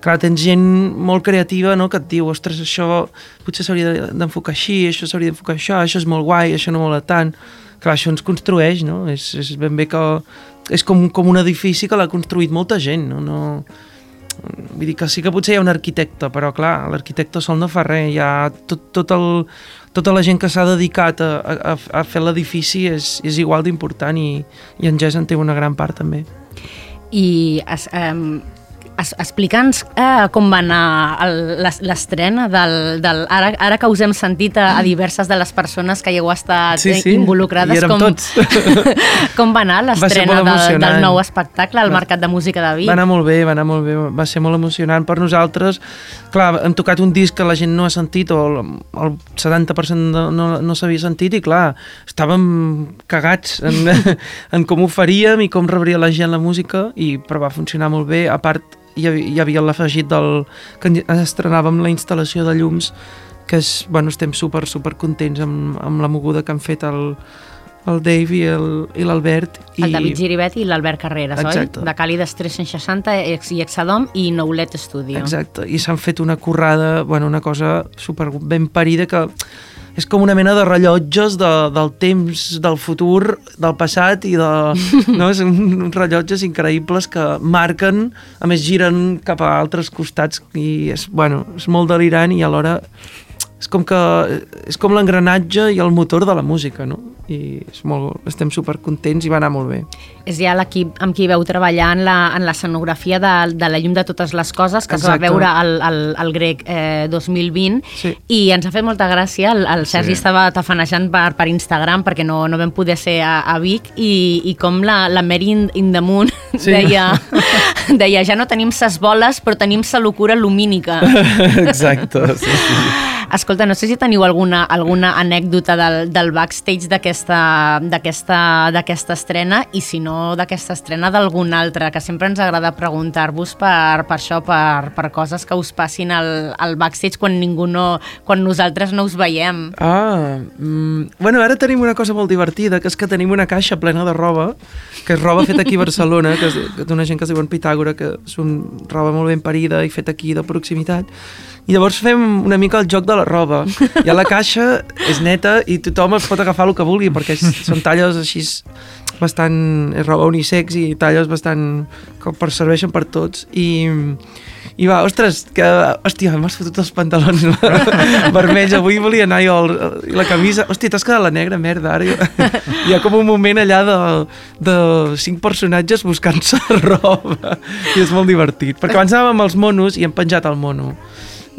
clar, tens gent molt creativa no? que et diu, ostres, això potser s'hauria de- d'enfocar així, això s'hauria d'enfocar això, això és molt guai, això no mola tant clar, això ens construeix, no? És, és ben bé que és com, com un edifici que l'ha construït molta gent, no? no vull dir que sí que potser hi ha un arquitecte, però clar, l'arquitecte sol no fa res, hi ha tot, tot el, tota la gent que s'ha dedicat a, a, a fer l'edifici és, és igual d'important i, i en Jess en té una gran part també. I es, um, es, explica'ns eh, com va anar l'estrena del, del... Ara, ara que us hem sentit a, a diverses de les persones que hi heu estat Sí, sí, involucrades, com, tots. [LAUGHS] com va anar l'estrena del, del nou espectacle al Mercat de Música de Vic? Va anar molt bé, va anar molt bé, va ser molt emocionant per nosaltres. Clar, hem tocat un disc que la gent no ha sentit, o el, el 70% de, no, no s'havia sentit, i clar, estàvem cagats en, [LAUGHS] en com ho faríem i com rebria la gent la música, i, però va funcionar molt bé. A part, hi havia, hi havia l'afegit del... que estrenàvem la instal·lació de llums, que és, bueno, estem super, super contents amb, amb la moguda que han fet el, el Dave i el- i l'Albert. El i- David Giribet i l'Albert Carreras, Exacte. oi? De Càlides 360 ex- i Exadom i Noulet Studio. Exacte, i s'han fet una currada, bueno, una cosa super ben parida que és com una mena de rellotges de, del temps, del futur, del passat i de... [LAUGHS] no? Són uns rellotges increïbles que marquen, a més giren cap a altres costats i és, bueno, és molt delirant i alhora és com que és com l'engranatge i el motor de la música, no? I és molt, estem super contents i va anar molt bé. És ja l'equip amb qui veu treballar en la, en l'escenografia de, de la llum de totes les coses que es va Exacte. veure al, al, al grec eh, 2020 Sí. i ens ha fet molta gràcia el, el Sergi Sí. estava tafanejant per, per Instagram perquè no, no vam poder ser a, a Vic i, i com la, la Mary in, in the Moon Sí. [LAUGHS] deia, deia ja no tenim ses boles però tenim sa locura lumínica [LAUGHS] Exacte, sí, sí. [LAUGHS] Escolta, no sé si teniu alguna, alguna anècdota del, del backstage d'aquesta estrena i si no d'aquesta estrena d'algun altre, que sempre ens agrada preguntar-vos per, per això, per, per coses que us passin al, al backstage quan ningú no, quan nosaltres no us veiem. Ah, mm, bueno, ara tenim una cosa molt divertida, que és que tenim una caixa plena de roba, que és roba feta aquí a Barcelona, que és d'una gent que es diuen Pitàgora, que és un, roba molt ben parida i feta aquí de proximitat, i llavors fem una mica el joc de la roba. I a la caixa és neta i tothom es pot agafar el que vulgui, perquè són talles així bastant... és roba unisex i talles bastant... que per, serveixen per tots. I, i va, ostres, que... Hòstia, m'has fotut els pantalons [LAUGHS] vermells. Avui volia anar jo i la camisa... Hòstia, t'has quedat la negra, merda. Ara [LAUGHS] hi ha com un moment allà de, de cinc personatges buscant-se [LAUGHS] roba. I és molt divertit. Perquè abans anàvem amb els monos i hem penjat el mono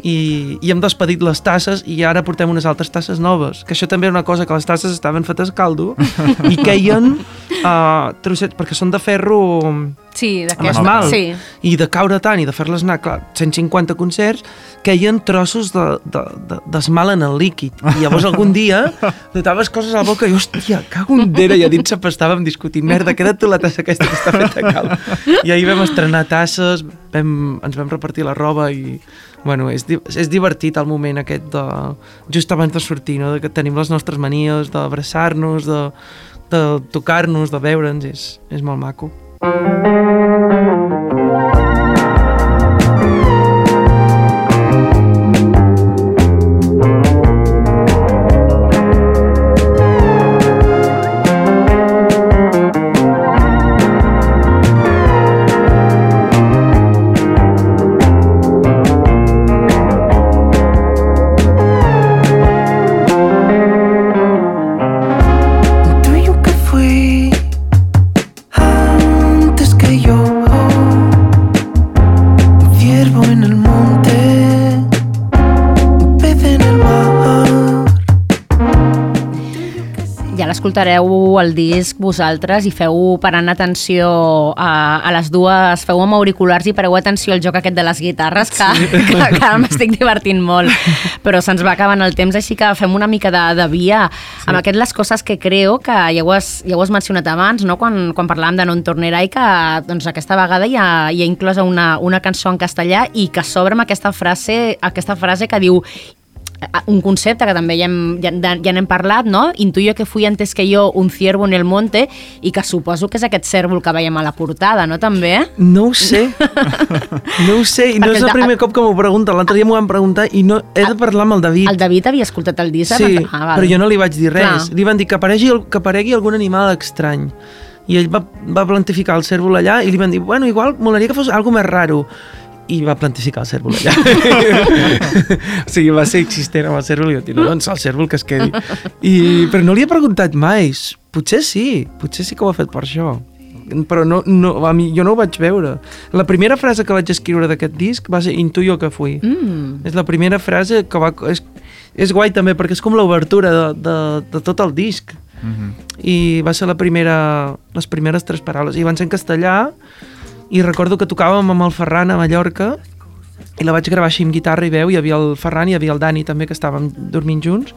i, i hem despedit les tasses i ara portem unes altres tasses noves que això també era una cosa, que les tasses estaven fetes a caldo [LAUGHS] i queien uh, trossets, perquè són de ferro Sí, amb esmalt. Sí. i de caure tant i de fer-les anar, clar, 150 concerts queien trossos d'esmalt de, de, d'esmalt en el líquid. I llavors algun dia [LAUGHS] notaves coses a la boca i hòstia, cago en dera i a dins estàvem discutint, merda, queda't tu la tassa aquesta que està feta a caldo i ahir vam estrenar tasses vam, ens vam repartir la roba i bueno, és, és divertit el moment aquest de, just abans de sortir, no? de que tenim les nostres manies, d'abraçar-nos, de, de tocar-nos, de veure'ns, és, és molt maco. tuyo Ja l'escoltareu el disc vosaltres i feu parant atenció a, a les dues, feu amb auriculars i pareu atenció al joc aquest de les guitarres que, sí. [LAUGHS] que, que ara m'estic divertint molt però se'ns va acabant el temps així que fem una mica de, de via sí. amb aquest les coses que creo que ja ho has, ja ho has mencionat abans no? quan, quan parlàvem de Non Tornerà i que doncs, aquesta vegada hi ha, hi ha inclosa una, una cançó en castellà i que s'obre amb aquesta frase, aquesta frase que diu un concepte que també ja, hem, ja, ja n'hem parlat, no? Intuyo que fui antes que yo un ciervo en el monte i que suposo que és aquest cèrvol que veiem a la portada, no també? No ho sé. [LAUGHS] No ho sé, i no Perquè és el primer cop que m'ho pregunten. L'altre dia m'ho van preguntar i no he de parlar amb el David. El David havia escoltat el disc? Sí, ah, val. però jo no li vaig dir res. Clar. Li van dir que aparegui, que aparegui algun animal estrany. I ell va, va plantificar el cèrvol allà i li van dir, bueno, igual molaria que fos algo més raro. I va plantificar el cèrvol allà. [LAUGHS] o sigui, va ser existent amb el cèrvol i va dir, no, doncs el cèrvol que es quedi. I, però no li he preguntat mai. Potser sí, potser sí que ho ha fet per això però no, no, a mi, jo no ho vaig veure. La primera frase que vaig escriure d'aquest disc va ser Intuyo que fui. Mm. És la primera frase que va... És, és guai també perquè és com l'obertura de, de, de tot el disc. I va ser la primera, les primeres tres paraules. I van ser en castellà i recordo que tocàvem amb el Ferran a Mallorca i la vaig gravar així amb guitarra i veu. Hi havia el Ferran i hi havia el Dani també que estàvem dormint junts.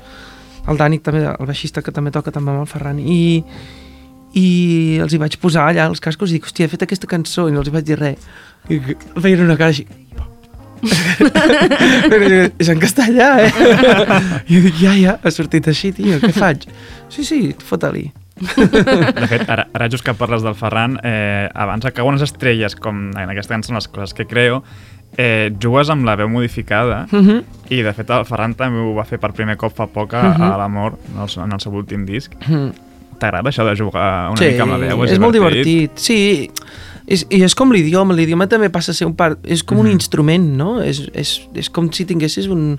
El Dani també, el baixista que també toca també amb el Ferran. I, i els hi vaig posar allà els cascos i dic, hòstia, he fet aquesta cançó i no els hi vaig dir res. I feien una cara així, [LAUGHS] però és en castellà, eh? [LAUGHS] I dic, ja, ja, ha sortit així, tio, què faig? Sí, sí, fota-li. De fet, ara, ara just que parles del Ferran, eh, abans que unes estrelles, com en aquesta cançó les coses que creo, eh, jugues amb la veu modificada Mhm. i de fet el Ferran també ho va fer per primer cop fa poc a, Mhm. a l'Amor, en, el, en el seu últim disc. Mhm. T'agrada això de jugar una sí, mica amb la veu? és molt divertit. Sí, és, i és com l'idioma, l'idioma també passa a ser un part, és com un Mhm. instrument, no? És, és, és com si tinguessis un,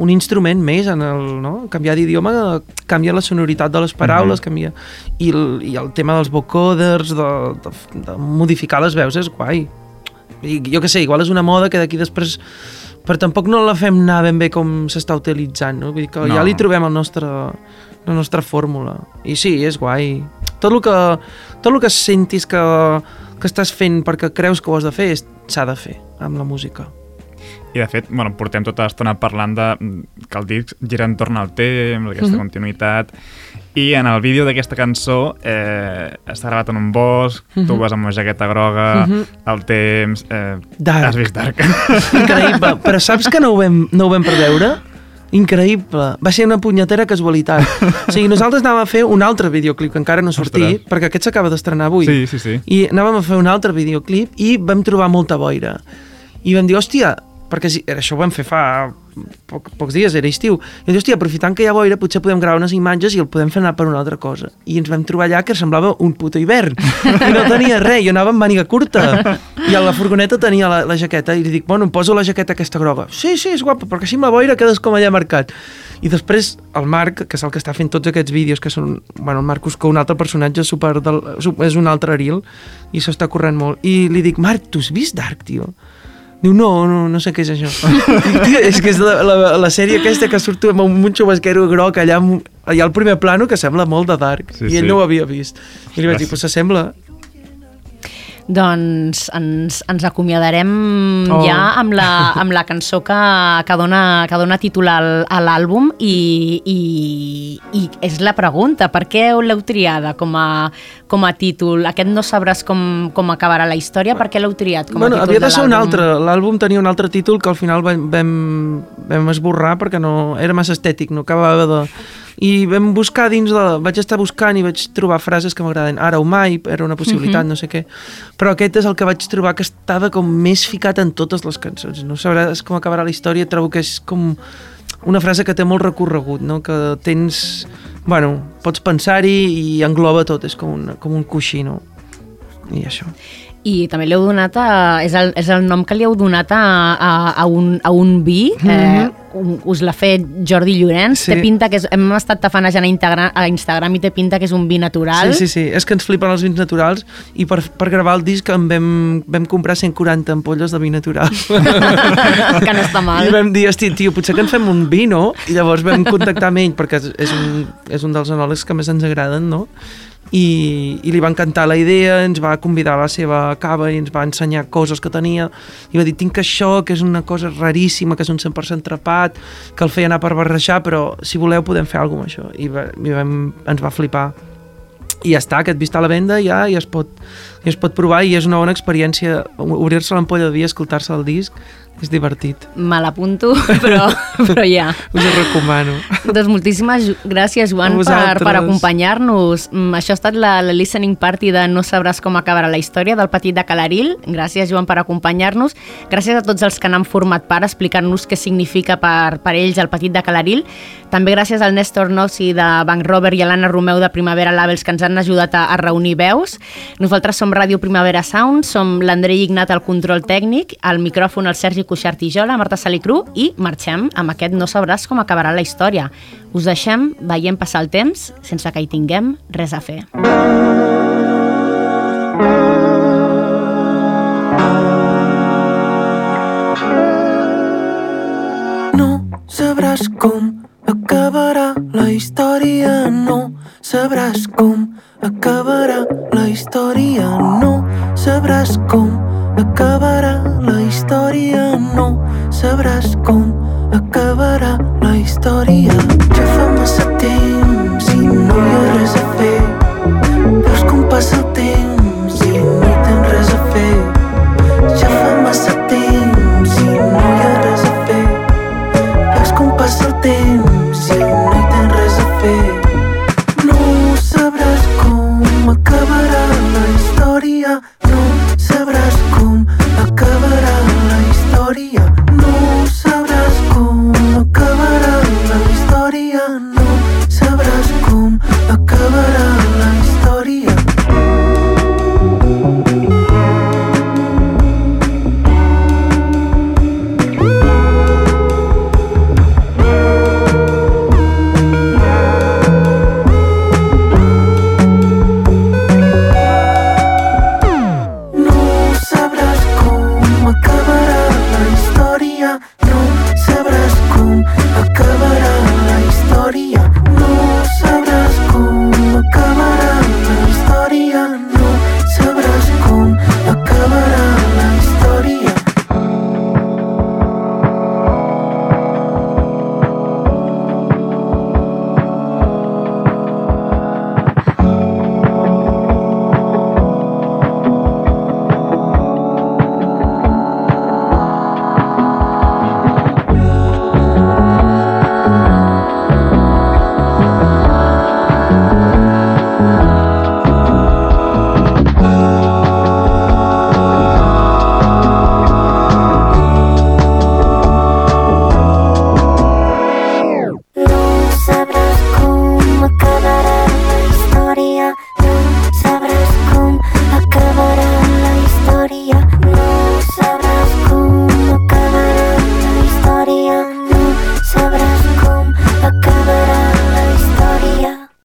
un instrument més en el, no? Canviar d'idioma canvia la sonoritat de les paraules, Mhm. canvia... I el, I el tema dels vocoders, de, de, de modificar les veus és guai. I jo que sé, igual és una moda que d'aquí després però tampoc no la fem anar ben bé com s'està utilitzant, no? Vull dir que No. ja li trobem el nostre, la nostra fórmula. I sí, és guai. Tot el que, tot el que sentis que, que estàs fent perquè creus que ho has de fer s'ha de fer amb la música. I de fet, bueno, portem tota l'estona parlant de mm, que el disc gira entorn al temps, aquesta mm -hmm. continuïtat, i en el vídeo d'aquesta cançó eh, està gravat en un bosc, mm -hmm. tu Mhm. vas amb una jaqueta groga, mm -hmm. el temps... Eh, Dark. Has vist Dark. [LAUGHS] Increïble. Però saps que no ho vam, no ho vam preveure? Increïble. Va ser una punyetera casualitat. O sigui, nosaltres anàvem a fer un altre videoclip que encara no ha sortit, Ostres. perquè aquest s'acaba d'estrenar avui. Sí, sí, sí. I anàvem a fer un altre videoclip i vam trobar molta boira. I vam dir, hòstia, perquè si, això ho vam fer fa poc, pocs dies, era estiu. I dir, hòstia, aprofitant que hi ha boira, potser podem gravar unes imatges i el podem fer anar per una altra cosa. I ens vam trobar allà que semblava un puto hivern. I no tenia res, jo anava amb màniga curta. I a la furgoneta tenia la, la jaqueta i li dic, bueno, em poso la jaqueta aquesta groga. Sí, sí, és guapa, perquè així amb la boira quedes com allà marcat. I després el Marc, que és el que està fent tots aquests vídeos, que són, bueno, el Marc Cuscó, un altre personatge super del, és un altre Aril, i s'està corrent molt. I li dic, Marc, tu has vist Dark, tio? Diu, no, no, no sé què és això. Dic, [LAUGHS] és que és la, la, la sèrie aquesta que surt amb un xubasquero groc allà, amb, allà al primer plano que sembla molt de Dark. Sí, I ell sí. no ho havia vist. I li vaig dir, pues s'assembla. Doncs ens, ens acomiadarem Oh. oh. ja amb la, amb la cançó que, que, dona, que dona títol al, a l'àlbum i, i, i és la pregunta, per què l'heu triada com a, com a títol? Aquest no sabràs com, com acabarà la història, per què l'heu triat com a Bueno, títol havia de ser un altre. L'àlbum tenia un altre títol que al final vam, vam, vam esborrar perquè no, era massa estètic, no acabava de... I vam buscar dins de... Vaig estar buscant i vaig trobar frases que m'agraden. Ara o mai, era una possibilitat, Mhm. no sé què. Però aquest és el que vaig trobar que estava com més ficat en totes les cançons. No sabràs com acabarà la història, trobo que és com una frase que té molt recorregut, no? que tens... Bueno, pots pensar-hi i engloba tot, és com un, com un coixí, no? I això. I també li heu donat, a, és, el, és el nom que li heu donat a, a, a, un, a un vi, eh, Mhm. un- us l'ha fet Jordi Llorenç, Sí. té pinta que és, hem estat tafanejant a, Integra, a Instagram i té pinta que és un vi natural. Sí, sí, sí, és que ens flipen els vins naturals i per, per gravar el disc en vam, vam comprar 140 ampolles de vi natural. [LAUGHS] que no està mal. I vam dir, hosti, tio, potser que en fem un vi, no? I llavors vam contactar amb ell, perquè és- és un, és un dels enòlegs que més ens agraden, no? I, i li va encantar la idea, ens va convidar a la seva cava i ens va ensenyar coses que tenia. I va dir, tinc això, que és una cosa raríssima que és un 100% trepat, que el feia anar per barrejar, però si voleu podem fer alguna cosa amb això. I, va, i vam, ens va flipar. I ja està, aquest vist a la venda ja, ja, es pot, ja es pot provar i és una bona experiència obrir-se l'ampolla de vi, escoltar-se el disc és divertit, Me l'apunto, [LAUGHS] però, però ja. us ho recomano Doncs moltíssimes gràcies, Joan, per, per acompanyar-nos. Mm, Això ha estat la, la listening party de No sabràs com acabarà la història del petit de Calaril. Gràcies, Joan, per acompanyar-nos. Gràcies a tots els que n'han format part explicant-nos què significa per, per ells el petit de Calaril. També gràcies al Néstor Nossi de Banc Robert i a l'Anna Romeu de Primavera Labels que ens han ajudat a, a reunir veus. Nosaltres som Ràdio Primavera Sound, som l'Andrei Ignat al control tècnic, al micròfon el Sergi Cuixart i jo, la Marta Salicru, i marxem amb aquest No sabràs com acabarà la història. Us deixem veient passar el temps sense que hi tinguem res a fer. No sabràs com acabarà la història, no sabràs com acabarà la història, no sabràs com. Acabarà la història, no sabràs com. Acabarà la història. Ja fa massa temps i no hi ha res a fer, veus com passa el